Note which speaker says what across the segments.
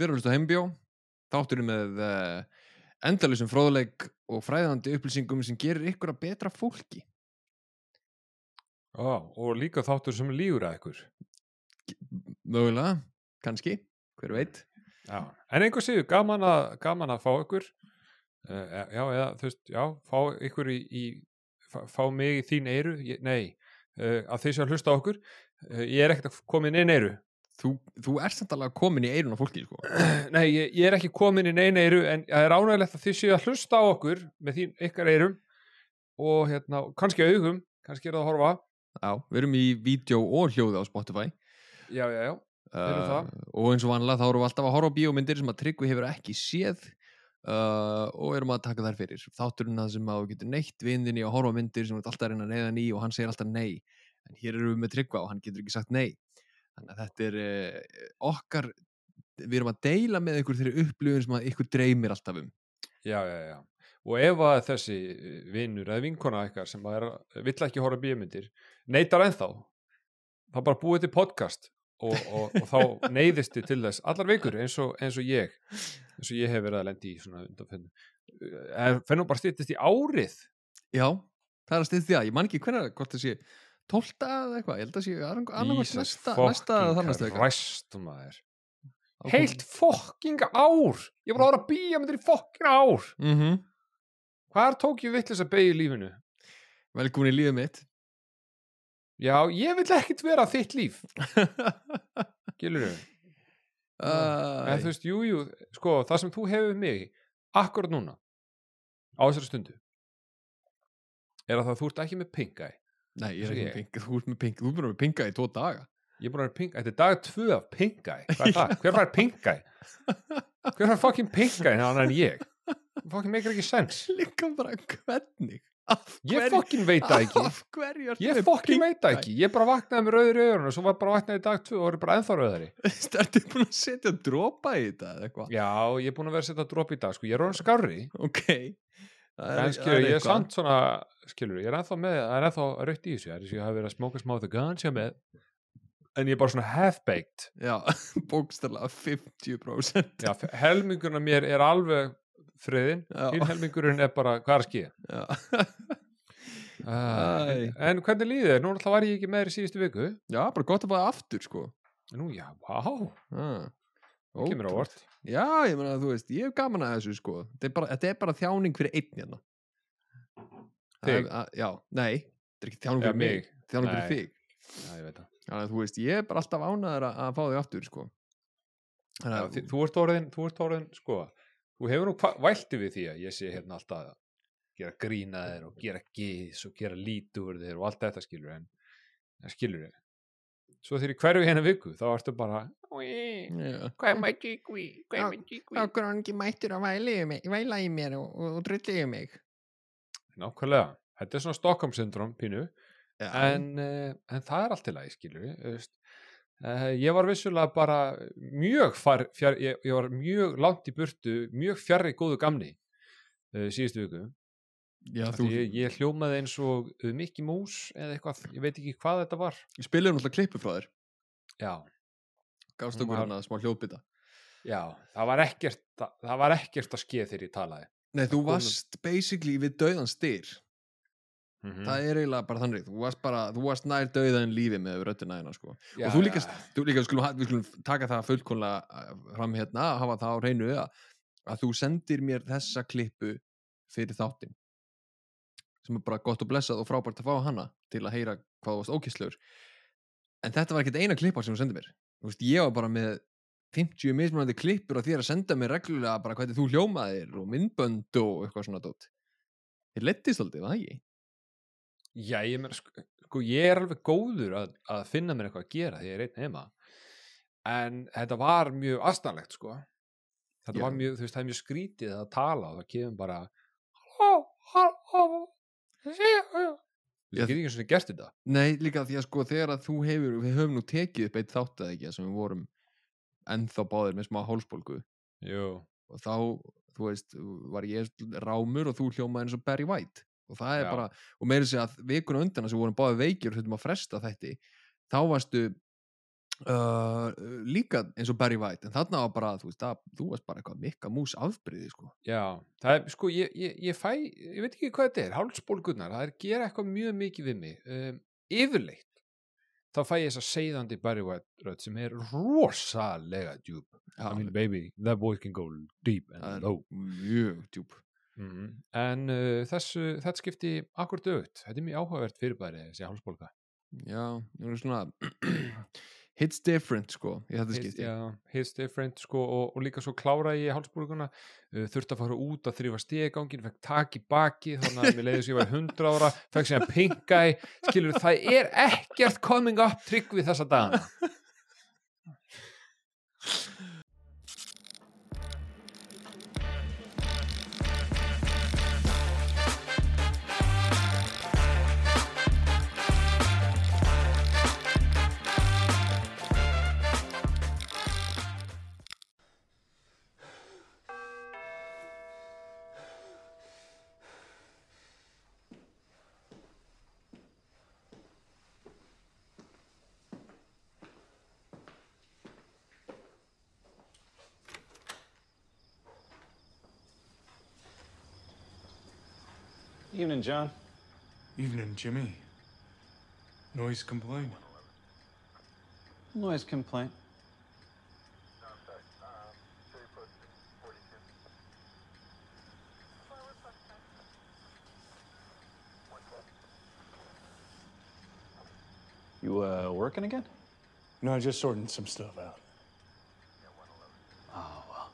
Speaker 1: Þið eru að hlusta á heimbjó, þátturinn með uh, endalusum fróðleik og fræðandi upplýsingum sem gerir ykkur að betra fólki.
Speaker 2: Ó, og líka þáttur sem lígur að ykkur.
Speaker 1: Mögulega, kannski, hver veit.
Speaker 2: Já. En einhver séu, gaman gaman að fá ykkur. Uh, já, eða, þú veist, já, fá ykkur í, í fá, fá mig í þín eyru. Ég, nei, uh, að þeir séu að hlusta á okkur. Ég er ekkert að komin inn eyru.
Speaker 1: Þú, þú ert samt alveg komin í eirun á fólki, sko.
Speaker 2: Nei, ég, ég er ekki komin inn einu eyru en það er ánægilegt að þið séu að hlusta á okkur með þín ykkar eyrum og hérna, kannski augum, kannski er það að horfa.
Speaker 1: Já, við erum í vídeo og hljóði á Spotify.
Speaker 2: Já, já, já. erum það.
Speaker 1: og eins og vanlega þá erum við alltaf að horfa á bíómyndir sem að Tryggvi hefur ekki séð uh, og erum að taka þær fyrir. Þátturinn að sem að þú getur neitt vindinni að horfa myndir sem ert alltaf að reyna að neyða ný og hann segir alltaf nei. En hér erum við með Tryggva og hann getur ekki sagt nei. Þannig að þetta er uh, okkar, við erum að deila með ykkur þeirri upplifun sem að ykkur dreymir alltaf um.
Speaker 2: Já, já, já. Og ef að þessi vinnur eða vinkona ykkar sem að er, vill ekki horfa bíómyndir, neytar ennþá, þá bara búið til podcast og, og, og þá neyðist þið til þess allar vikur eins og, eins og ég, eins og ég hef verið að lendi í svona undanfennu. Fennum bara stýttist í árið.
Speaker 1: Já, það er að stið því að ég man ekki hvernig hvort sé tólta eða eitthvað, ég held að sé annarkvæmt
Speaker 2: Jesus
Speaker 1: næsta, næsta þannast eitthvað.
Speaker 2: Heilt fokking ár. Ég var að horfa bíómyndir í fokking ár.
Speaker 1: mm -hmm.
Speaker 2: Hvar tók ég vittlis að beigja í lífinu?
Speaker 1: Velkomin í lífið mitt.
Speaker 2: Já, ég vil ekkit vera þitt líf. Gilur þau? En þú veist, jú, jú, sko, það sem þú hefur mig akkurat núna á þessari stundu er að það þú ert ekki með pinga
Speaker 1: Nei, ég er ekki með pink, þú ert með pink, þú er vera með pinga í tvo daga.
Speaker 2: ég er að vera pinga, þetta er dag tvö af pinga hvað er það? Hver fær pinga? Hver fær fucking pinga en en ég? Fucking meikir ekki sens
Speaker 1: Líka bara hvernig?
Speaker 2: Ég fucking veit það ekki
Speaker 1: Af hverju ertu
Speaker 2: Ég
Speaker 1: með
Speaker 2: fucking
Speaker 1: pink
Speaker 2: veit það ekki Ég bara vaknaði með rauður í augunum og svo var bara vaknaði í dag tvö og er bara ennþá rauðari
Speaker 1: Ertu búin að setja dropa í þetta eða eitthvað?
Speaker 2: Já, ég er búin að vera að setja drop í dag sko, ég er skilur, ég er samt svona, skilur, ég er ennþá með, það er ennþá rautt í þessu, það er þess að ég hafi verið að smóka smá the ganja með, en ég er bara svona half-baked.
Speaker 1: Já, bókstaflega 50%.
Speaker 2: Já, helmingurinn af mér er alveg friðin, hinn helmingurinn er bara, hvað er að?
Speaker 1: Já.
Speaker 2: Uh, en, hvernig líður þér? Nú alltaf var ég ekki með þér í síðustu viku.
Speaker 1: Já, bara gott að það aftur, sko.
Speaker 2: Nú, já, vá,
Speaker 1: Ah.
Speaker 2: það kemur á vort.
Speaker 1: Já, ég meina að þú veist, ég hef gaman að þessu sko Þetta er bara, þetta er bara þjáning fyrir einn hérna Það
Speaker 2: Þig?
Speaker 1: er- að- Já, nei, þetta er ekki þjáning
Speaker 2: Já,
Speaker 1: fyrir mig,
Speaker 2: mig.
Speaker 1: Þjáning fyrir
Speaker 2: Nei.
Speaker 1: þig
Speaker 2: Já, ég veit það.
Speaker 1: Þannig að þú veist, ég er bara alltaf ánæður að, að fá þig aftur sko Þannig
Speaker 2: Já,
Speaker 1: að,
Speaker 2: þi- þú ert orðin, þú ert orðin, sko, þú hefur nú hva- vælti við því að ég sé hérna alltaf að gera grína þér og gera gís og gera lítur þér og allt þetta skilur en, en skilur þér. Svo þegar ég hverju hérna viku, þá ertu bara,
Speaker 3: Hvað mætti mætti ykkur?
Speaker 1: Okkur hann ekki mættur að væla í, í mér og, og, og drulli í mig.
Speaker 2: Nákvæmlega, þetta er svona Stockholm syndrom pínu,
Speaker 1: Já,
Speaker 2: en, uh, en það er allt til lagi við, uh, ég var vissulega bara mjög far, fjár, ég, ég var mjög langt í burtu, mjög fjarrri góðu gamni uh, síðustu viku.
Speaker 1: Já þú
Speaker 2: ég, ég hljómaði eins og uh, Mickey Mouse eða eitthvað, ég veit ekki hvað þetta var.
Speaker 1: Spilaði náttúrulega klippu frá þér.
Speaker 2: Já,
Speaker 1: Gafst
Speaker 2: Hún
Speaker 1: okkur hann að smá hljóðbytta
Speaker 2: já, það var ekkert það, það var ekkert að skeið þegar ég talaði.
Speaker 1: Nei, þú
Speaker 2: kom-
Speaker 1: varst basically við dauðan styr.
Speaker 2: Mm -hmm.
Speaker 1: Það er eiginlega bara þannig Þú varst bara, þú varst nær dauðan lífi með röddina hérna sko. Og þú líka,
Speaker 2: já,
Speaker 1: þú líka skulum, við skulum taka það fullkonlega fram hérna, hafa það á reynu að, að þú sendir mér þessa klippu fyrir þáttinn sem er bara gott og blessað og frábært að fá hana til að heyra hvað þú varst ókistlegur en þetta var ekkert eina klippa sem þú sendir mér veist, ég var bara með 50 mismunandi klippur og þér að senda mér reglulega bara hvernig þú hljómaðir og myndbönd og eitthvað svona dót þér lettist aldrei, var það ekki?
Speaker 2: já, ég meina sko, sko, ég er alveg góður að, að finna mér eitthvað að gera því ég er einn heima en þetta var mjög astanlegt sko þetta
Speaker 1: Já.
Speaker 2: var mjög, þú veist, það er mjög skrítið að tala og það kemur bara halló, halló
Speaker 1: Já.
Speaker 2: Ég get ekki svona gert þetta
Speaker 1: Nei, líka því að sko þegar að þú hefur, við höfum nú tekið upp eitt þátt eða ekki sem við vorum ennþá báðir með smá hálsbólgu
Speaker 2: Jú.
Speaker 1: og þá, þú veist, var ég rámur og þú hljómaði eins og Barry White og það er
Speaker 2: Já.
Speaker 1: bara, og meira sér að vikuna undan að sem við vorum báðir veikir og þurfum að fresta þetta þá varstu uh, líka eins og Barry White en þarna var bara, þú veist, að, þú varst bara eitthvað mikka mús afbryði, sko
Speaker 2: Já, það er, sko, ég, ég, ég fæ, ég veit ekki hvað þetta er, hálsbólgurnar, það er gera eitthvað mjög mikið við mig. Um, yfirleitt, þá fæ ég þess að segðandi Barry White rödd sem er rosalega djúb. I mean, baby, that voice can go deep and low.
Speaker 1: mjög djúb
Speaker 2: Mm. En uh, þessu, þetta skipti akkur dögt. Þetta er mjög áhugavert fyrirbæri, þessi hálsbólga.
Speaker 1: já, það er svona hits different, sko, skipti
Speaker 2: Já, hits different, sko, og, og líka svo klára ég hálsbólguna, uh, þurfti að fara út að þrýfa stegangin, fekk tak í baki, þannig að mér leiði sem ég var 100 ára, fekk sem að pinka í, skilur, það er ekkert coming up trygg við þessa dagana.
Speaker 4: Evening, John.
Speaker 5: Evening, Jimmy. Noise complaint.
Speaker 4: Noise complaint. You uh, working again?
Speaker 5: No, I just sorting some stuff out.
Speaker 4: Oh well.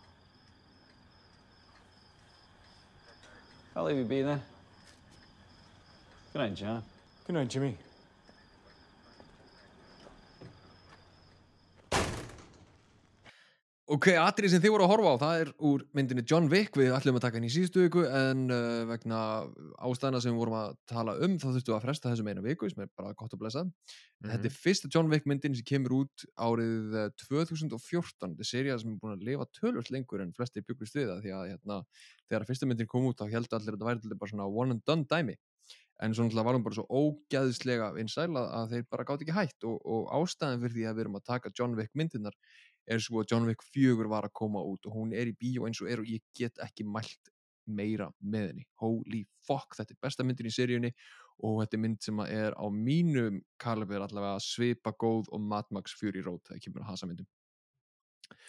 Speaker 4: I'll leave you be then. Good night, John.
Speaker 5: Good night, Jimmy.
Speaker 1: Ok, atrið sem þið voru að horfa á, það er úr myndinni John Wick, við ætlum að taka henni í síðustu viku en uh, vegna ástæðina sem við vorum að tala um, þá þurftum við að fresta þessum eina viku sem er bara gott að blessa.
Speaker 2: Mhm.
Speaker 1: Þetta er fyrsta John Wick myndin sem kemur út árið eh, 2014, þetta er seria sem er búin að lifa tölvöld lengur en flestir byggust við það því að hérna, þegar fyrsta myndin kom út þá heldur allir að þetta væri bara svona one and done dæmi en svo náttúrulega var hún bara svo ógæðislega vinsæl að, að þeir bara gátt ekki hætt og, og ástæðan fyrir því að við erum að taka John Wick myndirnar er svo að John Wick 4 var að koma út og hún er í bíó eins og er og ég get ekki mælt meira með henni holy fuck, þetta er besta myndin í seríunni og þetta er mynd sem er á mínum kaliber allavega svipa góð og Mad Max Fury Road þegar kemur að hasa myndum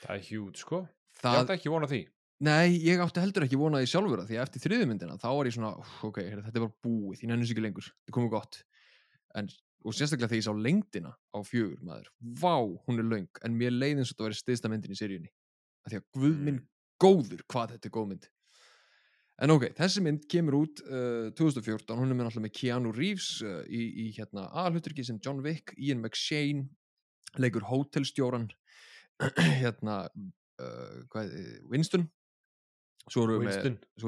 Speaker 2: Það er hjút, sko. Ég
Speaker 1: það,
Speaker 2: átti ekki vona því.
Speaker 1: Nei, ég átti heldur ekki vonaði sjálfur að því að eftir þriðu myndina þá var ég svona, "Úff, ok, þetta er bara búið, ég nennus ekki lengur, þetta komið gott. En, og sérstaklega þegar ég sá lengdina á fjögur maður, vá, hún er löng en mér leiði eins og þetta væri stiðsta myndin í seríunni. Því að guð minn góður hvað þetta er góð mynd. En ok, þessi mynd kemur út uh, 2014, hún er með náttúrulega með Keanu Reeves uh, í, í hérna aðalhuturki sem John Wick, Ian McShane leikur hótelstjóran hérna uh, hvað, Winston svo erum við með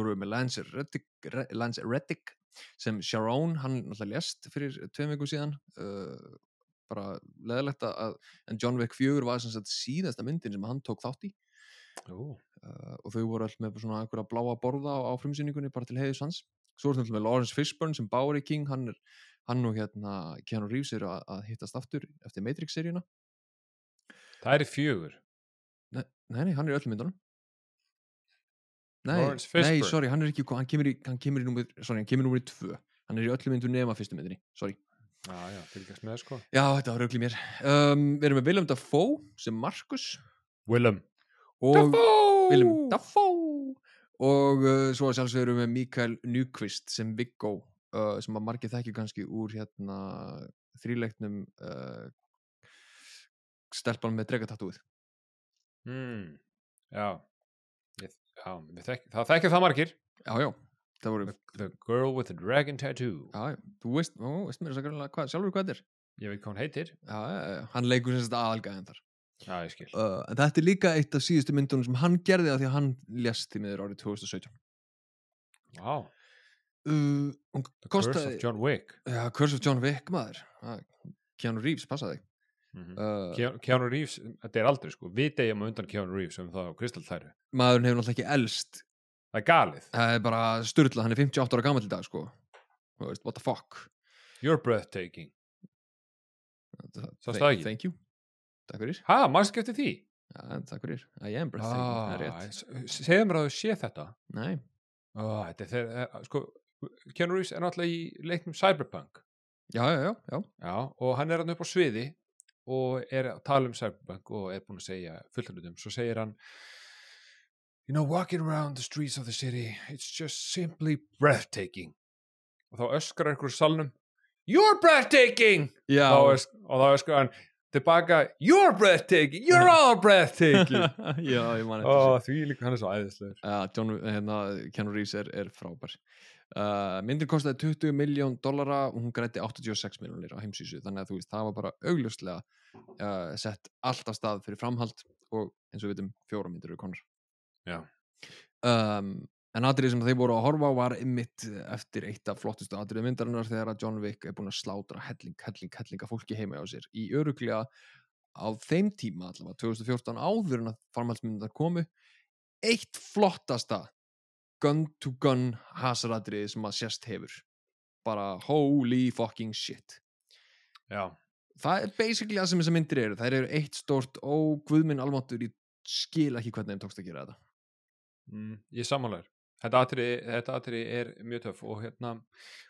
Speaker 1: erum við Lance Reddick, Re- Lance Reddick sem Sharon, hann náttúrulega lést fyrir tveim vikum síðan uh, bara leðilegt að en John Wick 4 var sem sagt síðasta myndin sem hann tók þátt í. Uh, og þau voru alltaf með svona einhverja bláa borða á, á frumsýningunni bara til heiðus hans. Svo er þetta með Lawrence Fishburne sem Bowery King hann, er, hann og hérna Keanu Reeves eru að, að hittast aftur eftir Matrix-seríuna.
Speaker 2: Það er fjögur.
Speaker 1: nei, nei, nei, hann er í öllum myndunum nei, nei, sorry, hann er ekki hann kemur í, hann kemur í númer, sorry, hann kemur í númer 2 hann er í öllum myndunum nema fyrstu myndinni sorry
Speaker 2: Já, já, fylgjast með, sko.
Speaker 1: Já, þetta var raugli mér. Um, við erum með Willem Dafoe sem Markus
Speaker 2: Willem.
Speaker 1: og Willem Dafoe og uh, svo að sjálfsög erum við með Mikael Nyqvist sem Viggo uh, sem að margir þekki kannski úr hérna þríleiknum uh, stelpan með dregatatúið.
Speaker 2: Mm. Já. Já þekk, það þekkja það margir.
Speaker 1: Já, já, það voru,
Speaker 2: The, girl with the dragon tattoo.
Speaker 1: já, já, þú veist, ó, veist mér að hvað, sjálfur hvað þetta er.
Speaker 2: Ég veit hvað hún heitir.
Speaker 1: Já, já, já, hann leikur sem þetta aðalgæðin þar.
Speaker 2: Já, ég skil.
Speaker 1: Uh, en þetta er líka eitt af síðustu myndunum sem hann gerði að því að hann lést í miður árið 2017.
Speaker 2: Wow.
Speaker 1: Uh,
Speaker 2: The Curse
Speaker 1: kostaði,
Speaker 2: of John Wick.
Speaker 1: Já, Curse of John Wick maður Keanu Reeves, passaði
Speaker 2: Mm
Speaker 1: uh,
Speaker 2: Keanu, Reeves, þetta er aldrei sko. Við degjum undan Keanu Reeves um það á Kristalltæru
Speaker 1: Maðurinn hefur náttúrulega ekki elst.
Speaker 2: Það er galið,
Speaker 1: Það er bara styrla, hann er 58 ára gammal í dag sko. What the fuck?
Speaker 2: You're breathtaking.
Speaker 1: Það-
Speaker 2: Sástu
Speaker 1: thank- you takk fyrir.
Speaker 2: Ha, maður skipti því?
Speaker 1: Já, takk fyrir, I am breathtaking,
Speaker 2: ah, segðu mér að þú sé þetta.
Speaker 1: Nei,
Speaker 2: ah, eh, sko Keanu Reeves er náttúrulega í leiknum Cyberpunk.
Speaker 1: Já, já, já, já.
Speaker 2: Já, og hann er hann upp á sviði og er að tala um Cyberpunk og er búin að segja fullt af hlutum, svo segir hann You know, walking around the streets of the city it's just simply breathtaking. Og þá öskrar einhverju salnum You're breathtaking!
Speaker 1: Já,
Speaker 2: og þá öskrar hann tilbaka You're breathtaking, you're all breathtaking.
Speaker 1: Já, ég man eftir
Speaker 2: og
Speaker 1: þessu.
Speaker 2: því líka hann er svo æðislegur.
Speaker 1: Uh, John, hérna, Keanu Reeves er, er frábær uh, myndin kostaði 20 miljón dollara og hún grætti 86 miljónir á heimsísu þannig að þú veist, það var bara augljóslega uh, sett allt af stað fyrir framhald og eins og við veitum fjóra myndir eru konar
Speaker 2: Já.
Speaker 1: um, en atrið sem þeir voru að horfa á var ymmit eftir eitt af flottustu atriðu myndarinnar þegar að John Wick er búin að slátra helling, helling, helling af fólki heima hjá sér í öruglega á þeim tíma allavega 2014 áður en að farmaldsmyndar komu eitt flottasta gun to gun hasaratriði sem að sérst hefur. Bara holy fucking shit.
Speaker 2: Já,
Speaker 1: það er basically það sem þessar myndir eru. Þær eru eitt stórt ó guðminn almáttur ég skil ekki hvernig þeim tókst að gera þetta.
Speaker 2: Mm, ég sammálaður. Þetta atriði er mjög töff og hérna,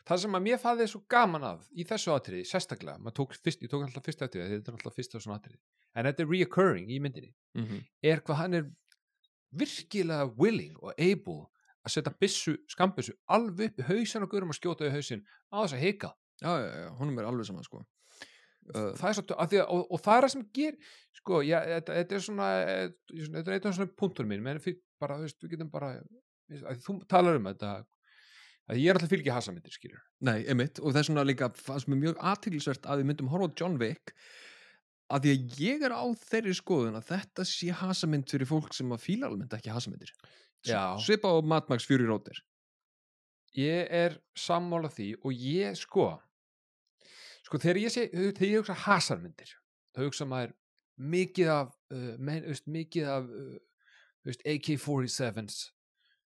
Speaker 2: það sem að mér fæði svo gaman af í þessu atriði, sérstaklega tók fyrst, ég tók alltaf fyrst atriði þetta er alltaf fyrsta svona atriði, en þetta er reoccurring í myndinni,
Speaker 1: mm -hmm.
Speaker 2: er hvað hann er virkilega willing og able að setja byssu, skambissu alveg upp í hausin og gurum að skjóta í hausin á þess að hika.
Speaker 1: Já, já, já, honum er alveg saman sko.
Speaker 2: Það er svo, að að, og, og það er það sem ger sko, já, þetta, þetta er svona eh, þetta er eitthvað svona punktur mín menn fyrir bara, þú veist, við getum bara þú talar um þetta að ég er alltaf fylgja hasamyndir, skilur
Speaker 1: Nei, emitt, og það er svona líka það sem er mjög aðtilsvert að við myndum horfa á John Wick að því að ég er á þeirri skoðun að þetta sé hasamynd fyrir fólk sem að fíla almennt ekki hasamyndir
Speaker 2: Já.
Speaker 1: Svipa á Mad Max Fury Road er
Speaker 2: ég er sammála því og ég sko sko þegar ég sé, þegar ég hugsa hasarmyndir þá hugsa maður mikið af uh, men, veist, mikið af uh, veist, AK-47s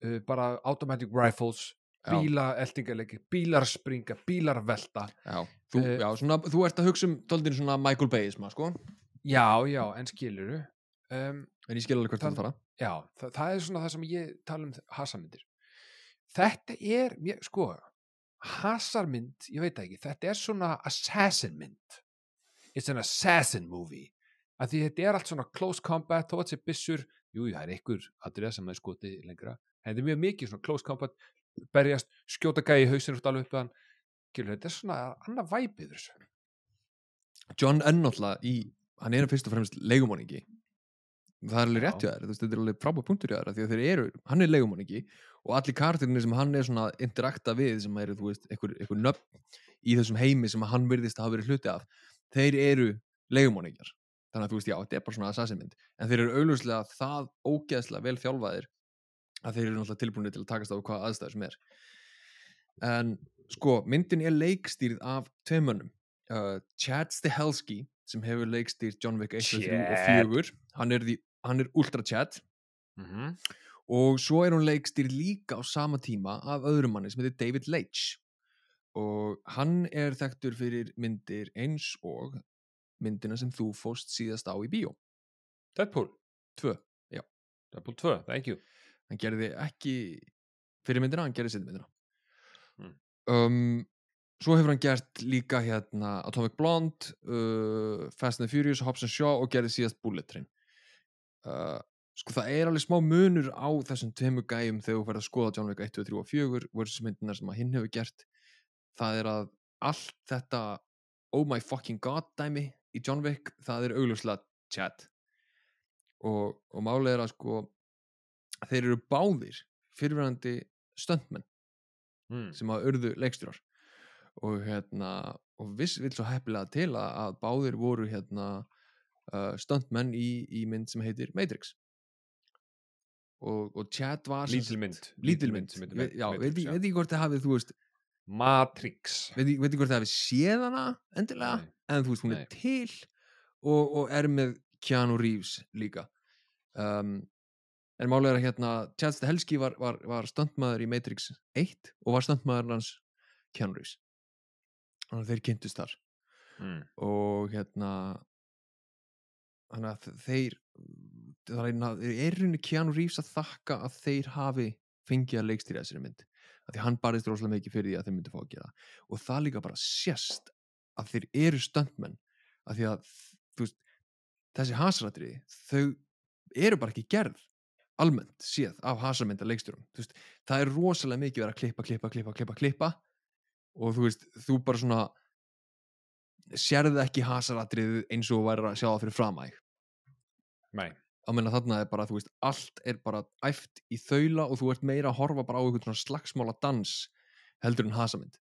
Speaker 2: uh, bara automatic rifles
Speaker 1: Já.
Speaker 2: bíla eldingarleiki, bílar springa bílar velta
Speaker 1: Já, þú,
Speaker 2: Eh,
Speaker 1: já svona, þú ert að hugsa um doldin svona Michael Bayisma, sko.
Speaker 2: Já, já, en skiluru um,
Speaker 1: en ég skil alveg hvert
Speaker 2: Það-
Speaker 1: það fara
Speaker 2: já, það, það er svona það sem ég tala um hasamyndir þetta er, sko hasarmynd, ég veit það ekki þetta er svona assassin mynd. It's an assassin movie. Að því þetta er allt svona close combat þó að þetta sé byssur, jú, það er einhver aðrið sem er skoti lengra, en þetta er mjög mikið svona close combat, berjast skjóta gæi í hausinn út alveg upp Gilur, þetta er svona annað væpið þessu.
Speaker 1: John er náttúrulega í hann er fyrst og fremst leigumoningi það er alveg rétt hjá þér, þetta er alveg frábæð punktur hjá þér því að þeir eru, hann er leigumoningi og allir karakterinu sem hann er svona interakta við sem eru, þú veist, einhver, einhver nöfn í þessum heimi sem hann virðist að hafa verið hluti af þeir eru leigumoningjar þannig að þú veist, já, þetta er bara svona assassinmynd en þeir eru augljóslega það ógeðslega vel þjálfaðir að þeir eru náttúrulega tilbúinir til að takast á hvað aðstæður sem er. En sko, myndin er leikstýrð af tveimönnum uh, Chad Stahelski sem hefur leikstýrt John Wick 1, 2, 3 og
Speaker 2: Chad.
Speaker 1: 4 hann er, því, hann er Ultra Chad
Speaker 2: mm -hmm.
Speaker 1: og svo er hún leikstýrð líka á sama tíma af öðrum manni sem heitir David Leitch. Og hann er þekktur fyrir myndir eins og myndina sem þú fóst síðast á í bíó.
Speaker 2: Deadpool?
Speaker 1: 2,
Speaker 2: Deadpool 2, thank you.
Speaker 1: Hann gerði ekki fyrir myndina, hann gerði sitt myndina.
Speaker 2: Mm.
Speaker 1: um, svo hefur hann gert líka hérna Atomic Blonde uh, Fast and the Furious, Hobbs and Shaw og gerði síðast Bullet Train uh, sko það er alveg smá munur á þessum tveimur gæjum þegar þú ferð að skoða John Wick 1, 2, 3 og 4 versus myndinar sem að hinn hefur gert. Það er að allt þetta oh my fucking god dæmi í John Wick, það er augljóslega chat. Og, og málið er að sko þeir eru báðir fyrirverandi stöndmenn
Speaker 2: mm.
Speaker 1: sem að urðu leikstjórar. Og hérna og viss vill svo heppilega til að, að báðir voru hérna uh, stöndmenn í, í mynd sem heitir Matrix og, og Chad var sem
Speaker 2: lítil
Speaker 1: sagt-
Speaker 2: mynd
Speaker 1: lítil mynd,
Speaker 2: sem heitir
Speaker 1: Ve- já, veit ekki hvort það hafið þú veist,
Speaker 2: Matrix
Speaker 1: veit ég hvort það hafið séð hana endilega,
Speaker 2: Nei.
Speaker 1: en þú veist hún
Speaker 2: Nei.
Speaker 1: er til og, og er með Keanu Reeves líka um, en málega er að hérna Chad Stahelski var, var, var stöndmaður í Matrix 1 og var stöndmaður hans Keanu Reeves þannig að þeir kynntust þar
Speaker 2: mm.
Speaker 1: og hérna þannig að þeir er, það er rauninni Keanu Reeves að þakka að þeir hafi fengið að leikstýra þessari mynd. Að því hann barðist rosalega mikið fyrir því að þeir myndi fá að gera og það líka bara sést að þeir eru stöndmenn að því að veist, þessi hasratri þau eru bara ekki gerð almennt séð af hasarmynda leikstjórum veist, það er rosalega mikið verið að klippa, klippa, klippa, klippa, klippa. Og þú veist, þú bara svona sérðu ekki hasaratrið eins og væri að sjá það fyrir framæg
Speaker 2: Nei,
Speaker 1: að menna þarna er bara, þú veist, allt er bara æft í þaula og þú ert meira að horfa bara á einhvern svona slagsmála dans heldur en hasamynd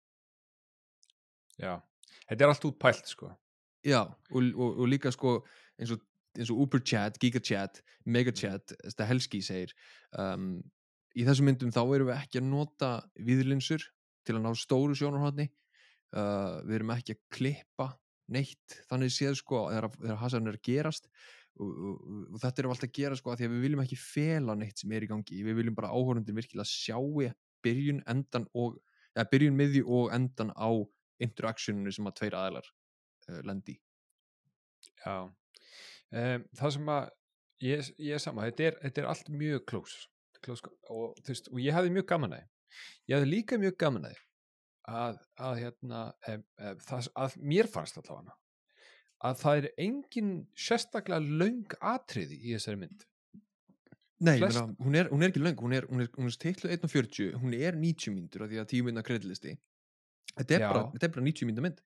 Speaker 2: já. Þetta er allt útpælt sko.
Speaker 1: Já, og, og, og líka sko eins og, eins og Uber Chat, Giga Chat Mega Chat, þetta Helski segir um, í þessum myndum þá erum við ekki að nota viðlinsur til að ná stóru sjónarhóðni uh, við erum ekki að klippa neitt, þannig séð sko þegar, hasamynd er að gerast og, og, og þetta við alltaf að gera sko af því að við viljum ekki fela neitt sem er í gangi. Við viljum bara áhörundin virkilega sjái byrjun, endan og eða byrjun, miðju og endan á interaktioninu sem að tveir aðlar uh, lendi.
Speaker 2: Já. Um, Það sem að ég, ég er sama, þetta er, þetta er allt mjög klós klós og, veist, og ég hafði mjög gaman að ég hafði líka mjög gaman að að, að hérna ef, ef, það, að mér fannst allavega að það er engin sérstaklega löng atriði í þessari mynd.
Speaker 1: Nei,
Speaker 2: Flest-
Speaker 1: Flest... hún, er, hún er ekki löng, hún er, er, er stikluð 1.40, hún er 90 mínútur af því að 10 mínúna kredlisti þetta er, bara, þetta er bara 90 mínúna mynd.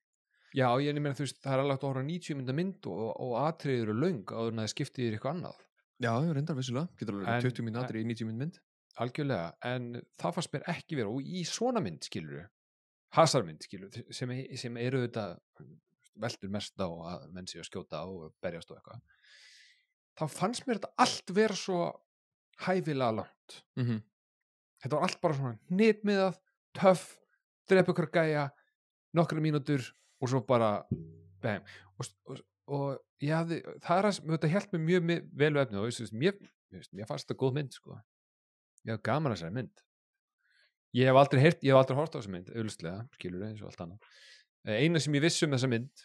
Speaker 2: Já, ég meina þú veist, það er alveg að horfa á 90 mynda mynd og, og atriði eru löng áður en að það skipti þér eitthvað annað.
Speaker 1: Já, reyndar vissulega, getur alveg
Speaker 2: En-
Speaker 1: verið 20 mínútur í 90 mínúna mynd.
Speaker 2: algjörlega, en það fannst mér ekki vera og í svona mynd skilur hasarmynd skilur sem, sem eru þetta veldur mest á að menn séu að skjóta og berjast og eitthvað þá fannst mér þetta allt vera svo hæfilega langt
Speaker 1: mm -hmm.
Speaker 2: þetta var allt bara svona nýtmiðað, töff drepa ykkur gæja, nokkra mínútur og svo bara bam. og, og, og ég hafði það er að þetta held mér mjög vel við efni og ég, mér, mér fannst þetta góð mynd sko. ég hef gaman að þessari mynd ég hef aldrei hort á þessa mynd auðvitað, skilur eins og allt annað Eh, eina sem ég vissi um þessa mynd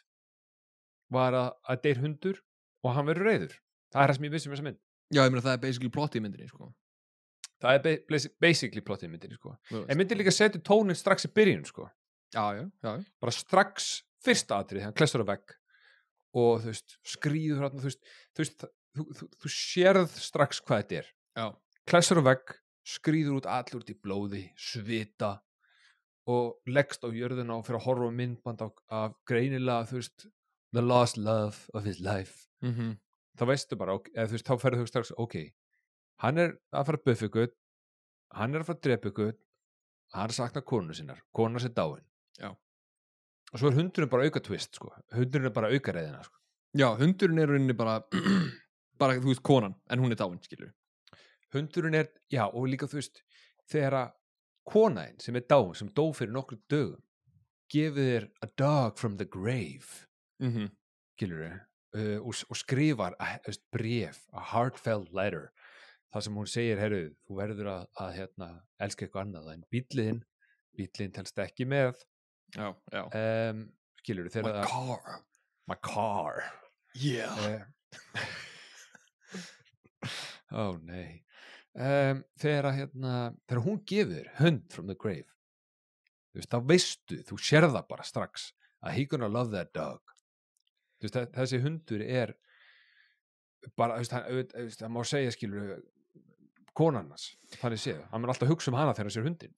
Speaker 2: var að, að deyr hundur og hann verður reyður það er það sem ég vissi um þessa mynd
Speaker 1: Já, ég meina það er basically plot í myndinni sko.
Speaker 2: það er basi- basically plottið í myndinni sko. En myndi líka setja tónin strax í byrjun sko.
Speaker 1: Já, já, já,
Speaker 2: bara strax fyrsta atrið, hann klessur á vegg og þú veist, skrýður þú veist, þú, þú, þú, þú sérð strax hvað þetta er
Speaker 1: Já.
Speaker 2: klessur á vegg, skrýður út allur í blóði, svita og leggst á jörðuna og fyrir að horfa myndband af, af greinilega, þú veist the lost love of his life
Speaker 1: Mm -hmm.
Speaker 2: þá veistu bara, eða þú veist, þá ferðu þú strax ok, hann er að fara að buffa ykkur hann er að fara að drepa ykkur hann saknar konu sinnar kona sér dáin
Speaker 1: Já.
Speaker 2: og svo er hundurinn bara auka twist sko. hundurinn er bara auka reyðina sko.
Speaker 1: Já, hundurinn er rauninni bara bara, þú veist, konan, en hún er dáin, skilur
Speaker 2: hundurinn er, já, og líka þú veist þegar að konaðin sem er dáin, sem dó fyrir nokkru dögum gefið þér a dog from the grave.
Speaker 1: Mm -hmm.
Speaker 2: skilur uh, og, og skrifar veist, bref, a heartfelt letter. Það sem hún segir, herru, þú verður að, að hérna, elska eitthvað annað en bíliðin, bíliðin telst ekki með.
Speaker 1: Já, já.
Speaker 2: Um, skilur
Speaker 1: My
Speaker 2: að
Speaker 1: car.
Speaker 2: My car.
Speaker 1: Yeah.
Speaker 2: Uh, ó nei um, þegar hérna, þegar hún gefur hund from the grave þú veist, þá veistu, þú sér það bara strax að he gonna love that dog. Þú veist, þe- þessi hundur er bara, þú veist, það má segja skilur konarnas, þannig séð hann er alltaf að hugsa um hana þegar hann sér hundin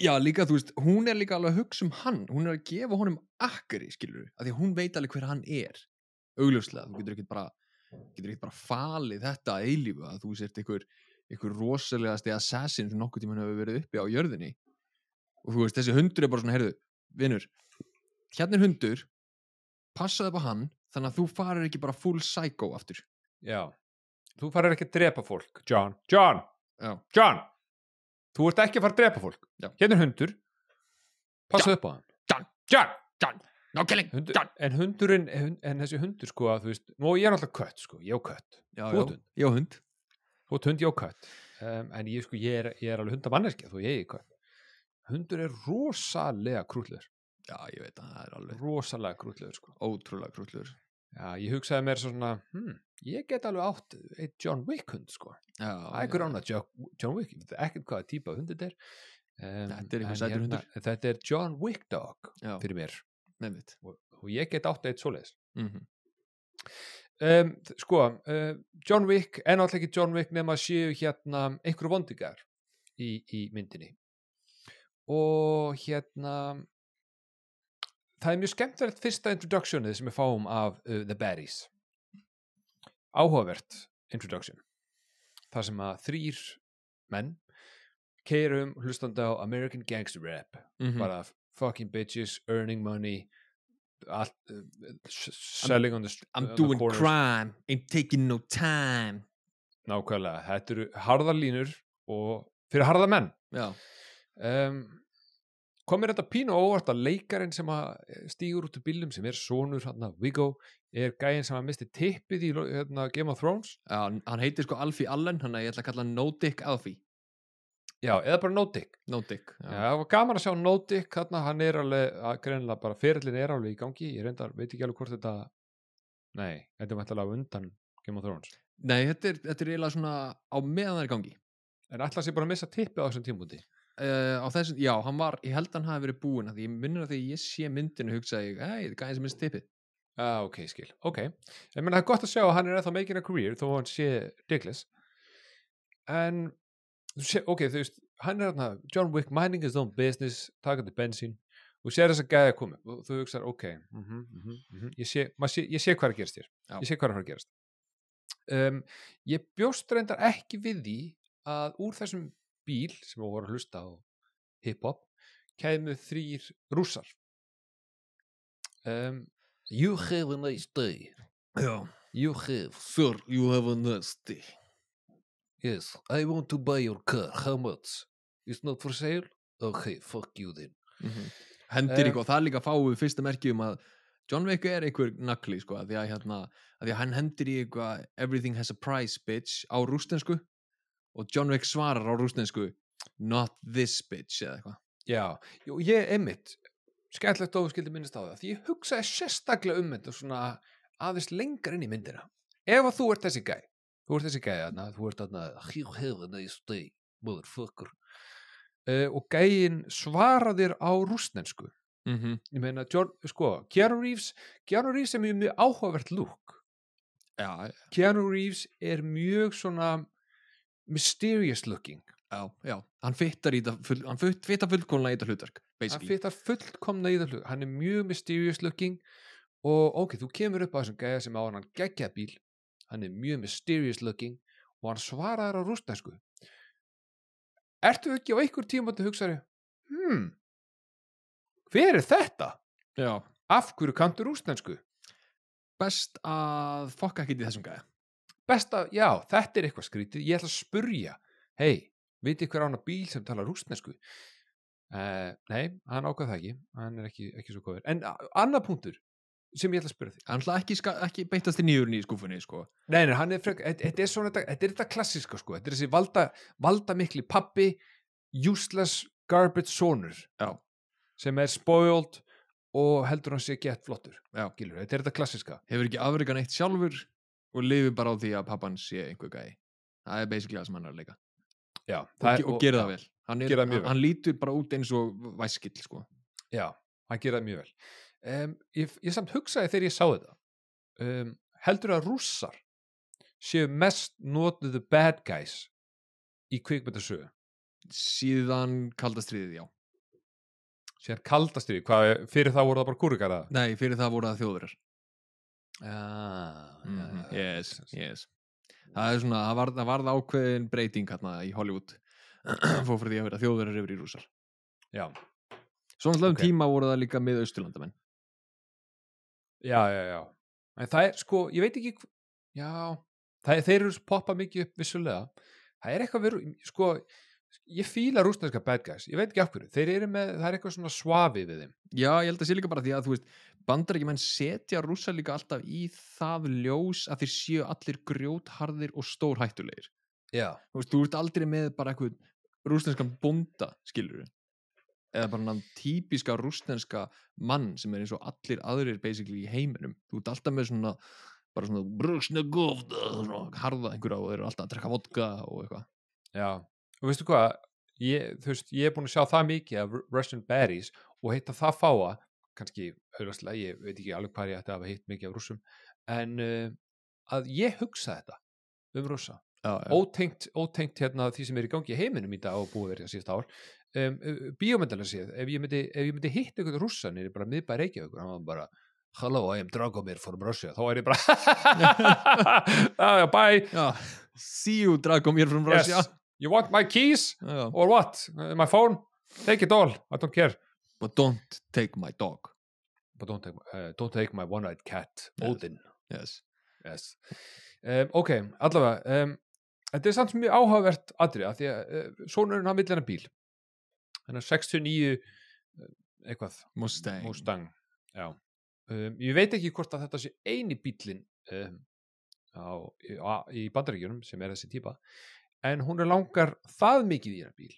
Speaker 1: Já, líka, þú veist, hún er líka alveg að hugsa um hann hún er að gefa honum akkari, skilur af því hún veit alveg hver hann er. Augljóslega, þú getur ekkert bara getur ekkert bara falið þetta að eilífu að þú sért ykkur, ykkur rosalegasti assassin sem nokkuð tímann hefur verið uppi á jörðinni. Og þú veist, þessi hundur er bara svona, heyrðu, vinur hérna er hundur passaði upp á hann, þannig að þú farir ekki bara full psycho aftur.
Speaker 2: Já, þú farir ekki að drepa fólk John, John,
Speaker 1: Já,
Speaker 2: John! Þú ert ekki að fara að drepa fólk.
Speaker 1: Já.
Speaker 2: hérna er hundur. Passa upp á hann.
Speaker 1: John,
Speaker 2: John,
Speaker 1: John, no killing.
Speaker 2: Hundur, en hundurinn en, þessi hundur sko að þú veist, nú ég er alltaf kött sko, ég á kött.
Speaker 1: Já, já,
Speaker 2: hund.
Speaker 1: já, hund
Speaker 2: þú ert hund, ég á kött um, en ég sko, ég er, ég er alveg hundamanneskja þó ég er kött hundur er rosalega krúllur
Speaker 1: Já, ég veit að það er alveg
Speaker 2: rosalega krúllur sko
Speaker 1: ótrúlega krúllur
Speaker 2: Já, ég hugsaði mér svona, hm, ég get alveg átt eitt John Wick hund, sko.
Speaker 1: já,
Speaker 2: I could own a Jo- John Wick, ég veit ekkert hvaða típa hundur er. Um,
Speaker 1: Þetta er hundur.
Speaker 2: Þetta er John Wick dog
Speaker 1: já,
Speaker 2: fyrir mér og, og ég get átt eitt svoleiðis.
Speaker 1: mm -hmm.
Speaker 2: Um, sko, uh, John Wick en alltaf ekki John Wick nema að séu hérna einhverju vondigar í, í myndinni. Og hérna það er mjög skemmtilegt fyrsta introductionið sem við fáum af uh, The Baddies. Áhugavert introduction. Þar sem að þrýr menn keirum hlustandi á American Gangster Rap.
Speaker 1: Mhm.
Speaker 2: bara fucking bitches, earning money allt, uh, s- selling on the,
Speaker 1: I'm
Speaker 2: on the
Speaker 1: doing
Speaker 2: corners.
Speaker 1: crime, ain't taking no time.
Speaker 2: Nákvæmlega, þetta eru harðar línur og fyrir harða menn.
Speaker 1: Já,
Speaker 2: um, kom mér þetta pínu óvart að leikarinn sem að stígur út úr bílum sem er sonur hann að Viggo er gæinn sem að misti tippið í hérna, Game of Thrones.
Speaker 1: Já, hann heitir sko Alfie Allen hann að ég ætla að kalla hann No Dick Alfie
Speaker 2: já, eða bara No Dick.
Speaker 1: No Dick
Speaker 2: já. það var gaman að sjá No Dick þarna, hann er alveg, að greinilega bara ferillin er alveg í gangi, ég reyndar, veit ekki alveg hvort þetta nei, þetta er mættilega undan Game of Thrones,
Speaker 1: nei, þetta er, þetta er eiginlega svona á meðan það er gangi.
Speaker 2: En alltaf sé bara að missa tippið á þessum tímúti
Speaker 1: uh, á þessum, já, hann var, ég held að hann hafi verið búinn að því ég minnir að því ég sé myndinu hugsaði ég, hei, það gæði sem minnst tippið.
Speaker 2: Ah, ok, skil, ok. Ég meina það er gott að sjá að hann er ennþá making a career þó hann sé Douglas en ok, þú veist hann er hann John Wick minding his own business takandi bensín og sér þess að gæði að koma og þú hugsar, ok mm -hmm, mm -hmm, ég, sé, sé, ég sé hvað er hér
Speaker 1: Já.
Speaker 2: ég sé hvað er að fara að gerast. Um, ég bjóst reyndar ekki við því að úr þessum bíl sem við vorum að hlusta á hip-hop kæmu þrýr rússar. Um, You have a nice day.
Speaker 1: Já,
Speaker 2: You have
Speaker 1: sir, you have a nasty
Speaker 2: Yes, I want to buy your car. How much? It's not for sale? Okay, fuck you then.
Speaker 1: hendir
Speaker 2: Eh.
Speaker 1: ykkur og það er líka fáið fyrsta merki um að John Wick er einhver nagli sko, að því að, hérna, að því að hann hendir í eitthvað everything has a price bitch á rústensku og John Wick svarar á rústensku not this bitch eða eitthvað
Speaker 2: Já, jú, ég einmitt skemmtilegt og skildi minnist á það því ég hugsaði sérstaklega um þetta svona aðeins lengar inn í myndina ef að þú ert þessi gæ þú ert þessi gæ þarna, þú ert þarna you have a nice day, motherfucker. Uh, og gæin svaraðir á rústensku
Speaker 1: mm -hmm.
Speaker 2: ég meina, John, sko, Keanu Reeves Keanu Reeves er mjög, mjög áhugavert lúk
Speaker 1: já,
Speaker 2: Keanu Reeves er mjög svona mysterious looking.
Speaker 1: Já, já, hann fittar í full, hann fittar fullkomlega í þetta hlutverk
Speaker 2: hann fittar fullkomna í það hlut hann er mjög mysterious looking og ok, þú kemur upp á þessum gæja sem á hann geggja bíl hann er mjög mysterious looking og hann svaraður á rústnesku ertu ekki á einhver tíma að hugsaði hmm hver er þetta?
Speaker 1: já,
Speaker 2: af hverju kantur rústnesku?
Speaker 1: best að fokka ekki í þessum gæja.
Speaker 2: Besta, já, þetta er eitthvað skrítið. Ég ætla að spurja, hei veit ykkur á hana bíl sem tala rústnesku uh, nei, hann ákvað það ekki. Hann er ekki, ekki svo góður. En a- annað punktur sem ég ætla að spurja þig
Speaker 1: hann ætla ekki, ekki beitast í nýjurinn í skúfunni sko.
Speaker 2: nei, nei, hann er frek, þetta þetta er svona þetta, er þetta klassiska sko, þetta er þessi valda, valda mikli pappi useless garbage sonur
Speaker 1: Já.
Speaker 2: sem er spoiled og heldur hann sé gett flottur
Speaker 1: Já.
Speaker 2: Gilur, þetta er þetta klassiska
Speaker 1: hefur ekki afreikan eitt sjálfur og lifi bara á því að pappan sé einhver gæi það er basically það sem hann er að leika
Speaker 2: já,
Speaker 1: og, ge- og gera það vel hann, er, hann, hann lítur bara út eins og væskill sko.
Speaker 2: Já, hann gera það mjög vel. Um, ég, ég samt hugsaði þegar ég sá þetta. Um, heldur að rússar séu mest notuðu bad guys í kvikmyndasögu?
Speaker 1: síðan kaldastriðið, já
Speaker 2: Sér kaldastrið, hvað, er- fyrir það voru það bara kúrikar að?
Speaker 1: nei, fyrir það voru það þjóðverjar
Speaker 2: Ah,
Speaker 1: mm yes, yes það er svona, það varð, það varð ákveðin breyting hérna í Hollywood fór fyrir því að vera þjóðverjar yfir í rússar
Speaker 2: Já,
Speaker 1: svona slagum
Speaker 2: Ok.
Speaker 1: tíma voru það líka með austurlandamenn
Speaker 2: já, já, já. En það er, sko, ég veit ekki, já, það er, þeir eru poppa mikið upp vissulega. Það er eitthvað veru, sko, ég fíla rúsneska bad guys, ég veit ekki af hverju. Þeir eru með, það er eitthvað svona svafi við þeim.
Speaker 1: Já, ég held að sé líka bara því að þú veist bandarækjumenn setja rússa líka alltaf í það ljós að þeir séu allir grjótharðir og stórhættulegir
Speaker 2: Já.
Speaker 1: þú veist, þú ert aldrei með bara eitthvað rúsneskan bónda, skilur eða bara hann típiska rústenska mann sem er eins og allir aðrir basically í heiminum. Þú ert alltaf með svona bara svona brúksnegov svona harða einhverja og þeir eru alltaf að drekka vodka og eitthvað.
Speaker 2: Já, og veistu hvað ég, þú veist, ég er búin að sjá það mikið af Russian Berries og heita það fáa kannski auðvastlega, ég veit ekki alveg hvað ég ætti að hafa hitt mikið af rússum en uh, að ég hugsa þetta um rússa,
Speaker 1: já,
Speaker 2: ótengt, ótengt hérna því sem er í gangi í heiminum í dag og búið verið að síðast ár um, bíómyndalega séð, ef ég myndi, ef ég myndi hitt einhvern rússa nýri bara miðbæri Reykjavíkur, hann var bara Hello, I am Dragomir from Russia. Þá er ég bara ah, bye,
Speaker 1: já. see you Dragomir from Russia.
Speaker 2: Yes you want my keys
Speaker 1: já.
Speaker 2: or what, Uh, my phone? Take it all, I don't care.
Speaker 1: But don't take my dog.
Speaker 2: But don't take, uh, don't take my one-eyed cat. Odin.
Speaker 1: Yes.
Speaker 2: yes. um, ok, allavega um, þetta er samt mjög áhugavert atrið að því að uh, sonurinn hann vill hennar bíl hann er 69 uh, eitthvað,
Speaker 1: Mustang,
Speaker 2: Mustang um, ég veit ekki hvort að þetta sé eini bílinn um, á, í, á, í bandaríkjunum sem er þessi típa en hún er langar það mikið í hennar bíl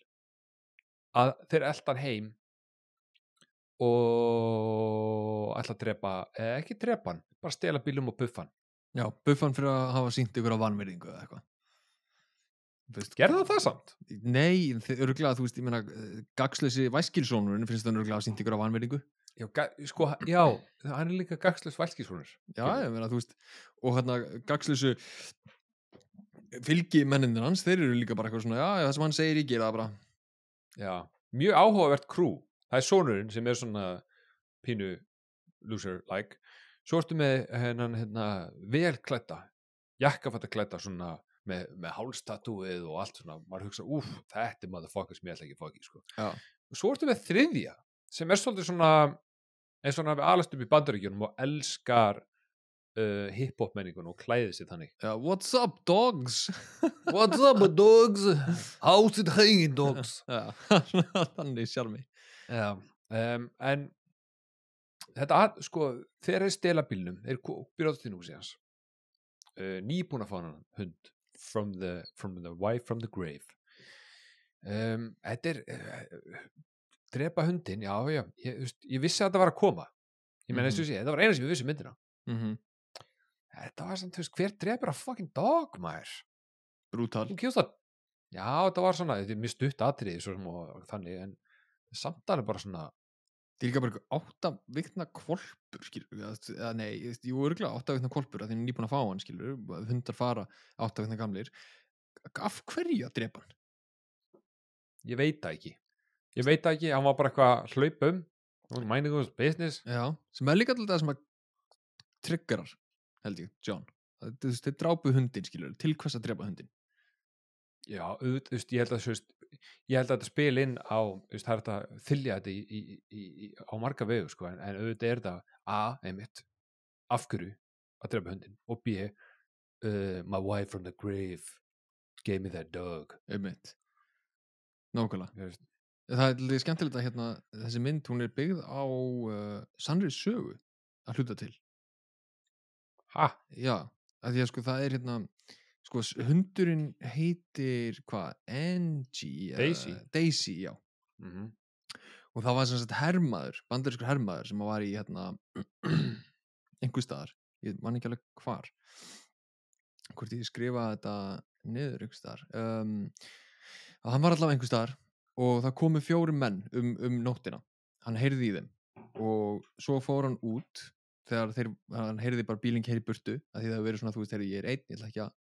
Speaker 2: að þeir eldan heim og ætla að drepa, eða ekki drepa hann bara stela bílum og buffa hann.
Speaker 1: Já, buffan fyrir að hafa sínt ykkur á vanverðingu eða eitthvað
Speaker 2: Gerðu það samt?
Speaker 1: Nei, öruglega, þú veist, ég meina gagsleysi væskilsónurinn finnst það öruglega að sínt ykkur á vanverðingu
Speaker 2: Já, sko, já, hann er líka gagslis vælskísrúnir
Speaker 1: Já, ég meina, þú veist og hérna gagsleysu fylgi mennindir hans, þeir eru líka bara eitthvað svona, já, það sem hann segir ég gera bara.
Speaker 2: Já, mjög áhugavert krú það er sonurinn sem er svona pínu loser-like. Svo ertu með hennan hérna, velklædda, jakkafætta klædda svona með, með hálstatúið og allt svona, maður hugsa, úf, þetta er motherfucker sem ég ætla ekki ekki, sko
Speaker 1: Já.
Speaker 2: og svo ertu með þriðja sem er svolítið svona eins og hann hafi alast upp í bandaríkjunum og elskar uh, hip-hop menningun og klæði sér þannig
Speaker 1: Já, what's up, dogs?
Speaker 2: What's up, dogs? How's it hanging, dogs?
Speaker 1: Já, þannig sjálfmi
Speaker 2: Já, um, en þetta, sko, þeir stela bílnum, þeir byrjaðu til núsi hans uh, nýbúin að fá hann hund from the, from the wife from the grave. Um, þetta er uh, drepa hundin, já, já ég, veist, ég vissi að þetta var að koma. Ég menn, mm sé, þetta var eina sem ég vissi um myndina.
Speaker 1: Mm -hmm.
Speaker 2: þetta var samt, þú veist, hver drepur að fucking dog, maður?
Speaker 1: Brútal.
Speaker 2: Já, þetta var svona, þetta er mjög stutt sem og, og þannig, en samt alveg bara svona,
Speaker 1: Það er líka bara eitthvað átta vikna kvolpur skilur, eða, nei, jú, örgulega átta vikna kvolpur að því hann er nýbúin að fá hann, skilur hundar fara átta vikna gamlir af hverju að drepa hann?
Speaker 2: ég veit það ekki. Ég veit það ekki, hann var bara eitthvað að hlaupa um. Business.
Speaker 1: Já, sem er líka alltaf það sem að triggerar, held ég, John. Það- þeir drápu hundin, skilur til hvers að drepa hundin
Speaker 2: Já, auðvitað, ég held að veist, ég held að þetta spil inn á það er þetta þylja þetta í, í, í, á marga vegu, sko, en, en auðvitað er þetta A, einmitt, af hverju að drepa hundin, og B uh, my wife from the grave gave me that dog.
Speaker 1: Einmitt. Nákvæmlega. Það er líka skemmtilegt að hérna, þessi mynd, hún er byggð á uh, sannri sögu að hluta til.
Speaker 2: Ha,
Speaker 1: Já, að því að sko það er hérna sko hundurinn heitir hvað, Angie
Speaker 2: Daisy.
Speaker 1: Daisy, já.
Speaker 2: Mhm.
Speaker 1: Og það var sem sagt hermaður, bandarískur hermaður sem var í hérna einhver staðar, ég man ekki alveg hvar. Hvort ég skrifa þetta niður einhver staðar. Um, hann var allavega einhver staðar og það komu fjóri menn um, um nóttina. Hann heyrði í þeim. Og svo fór hann út þegar þeir, hann heyrði bara bíling heyri burtu að því það hefur verið svona, þú veist, heyrði, ég er einn ég ætla ekki að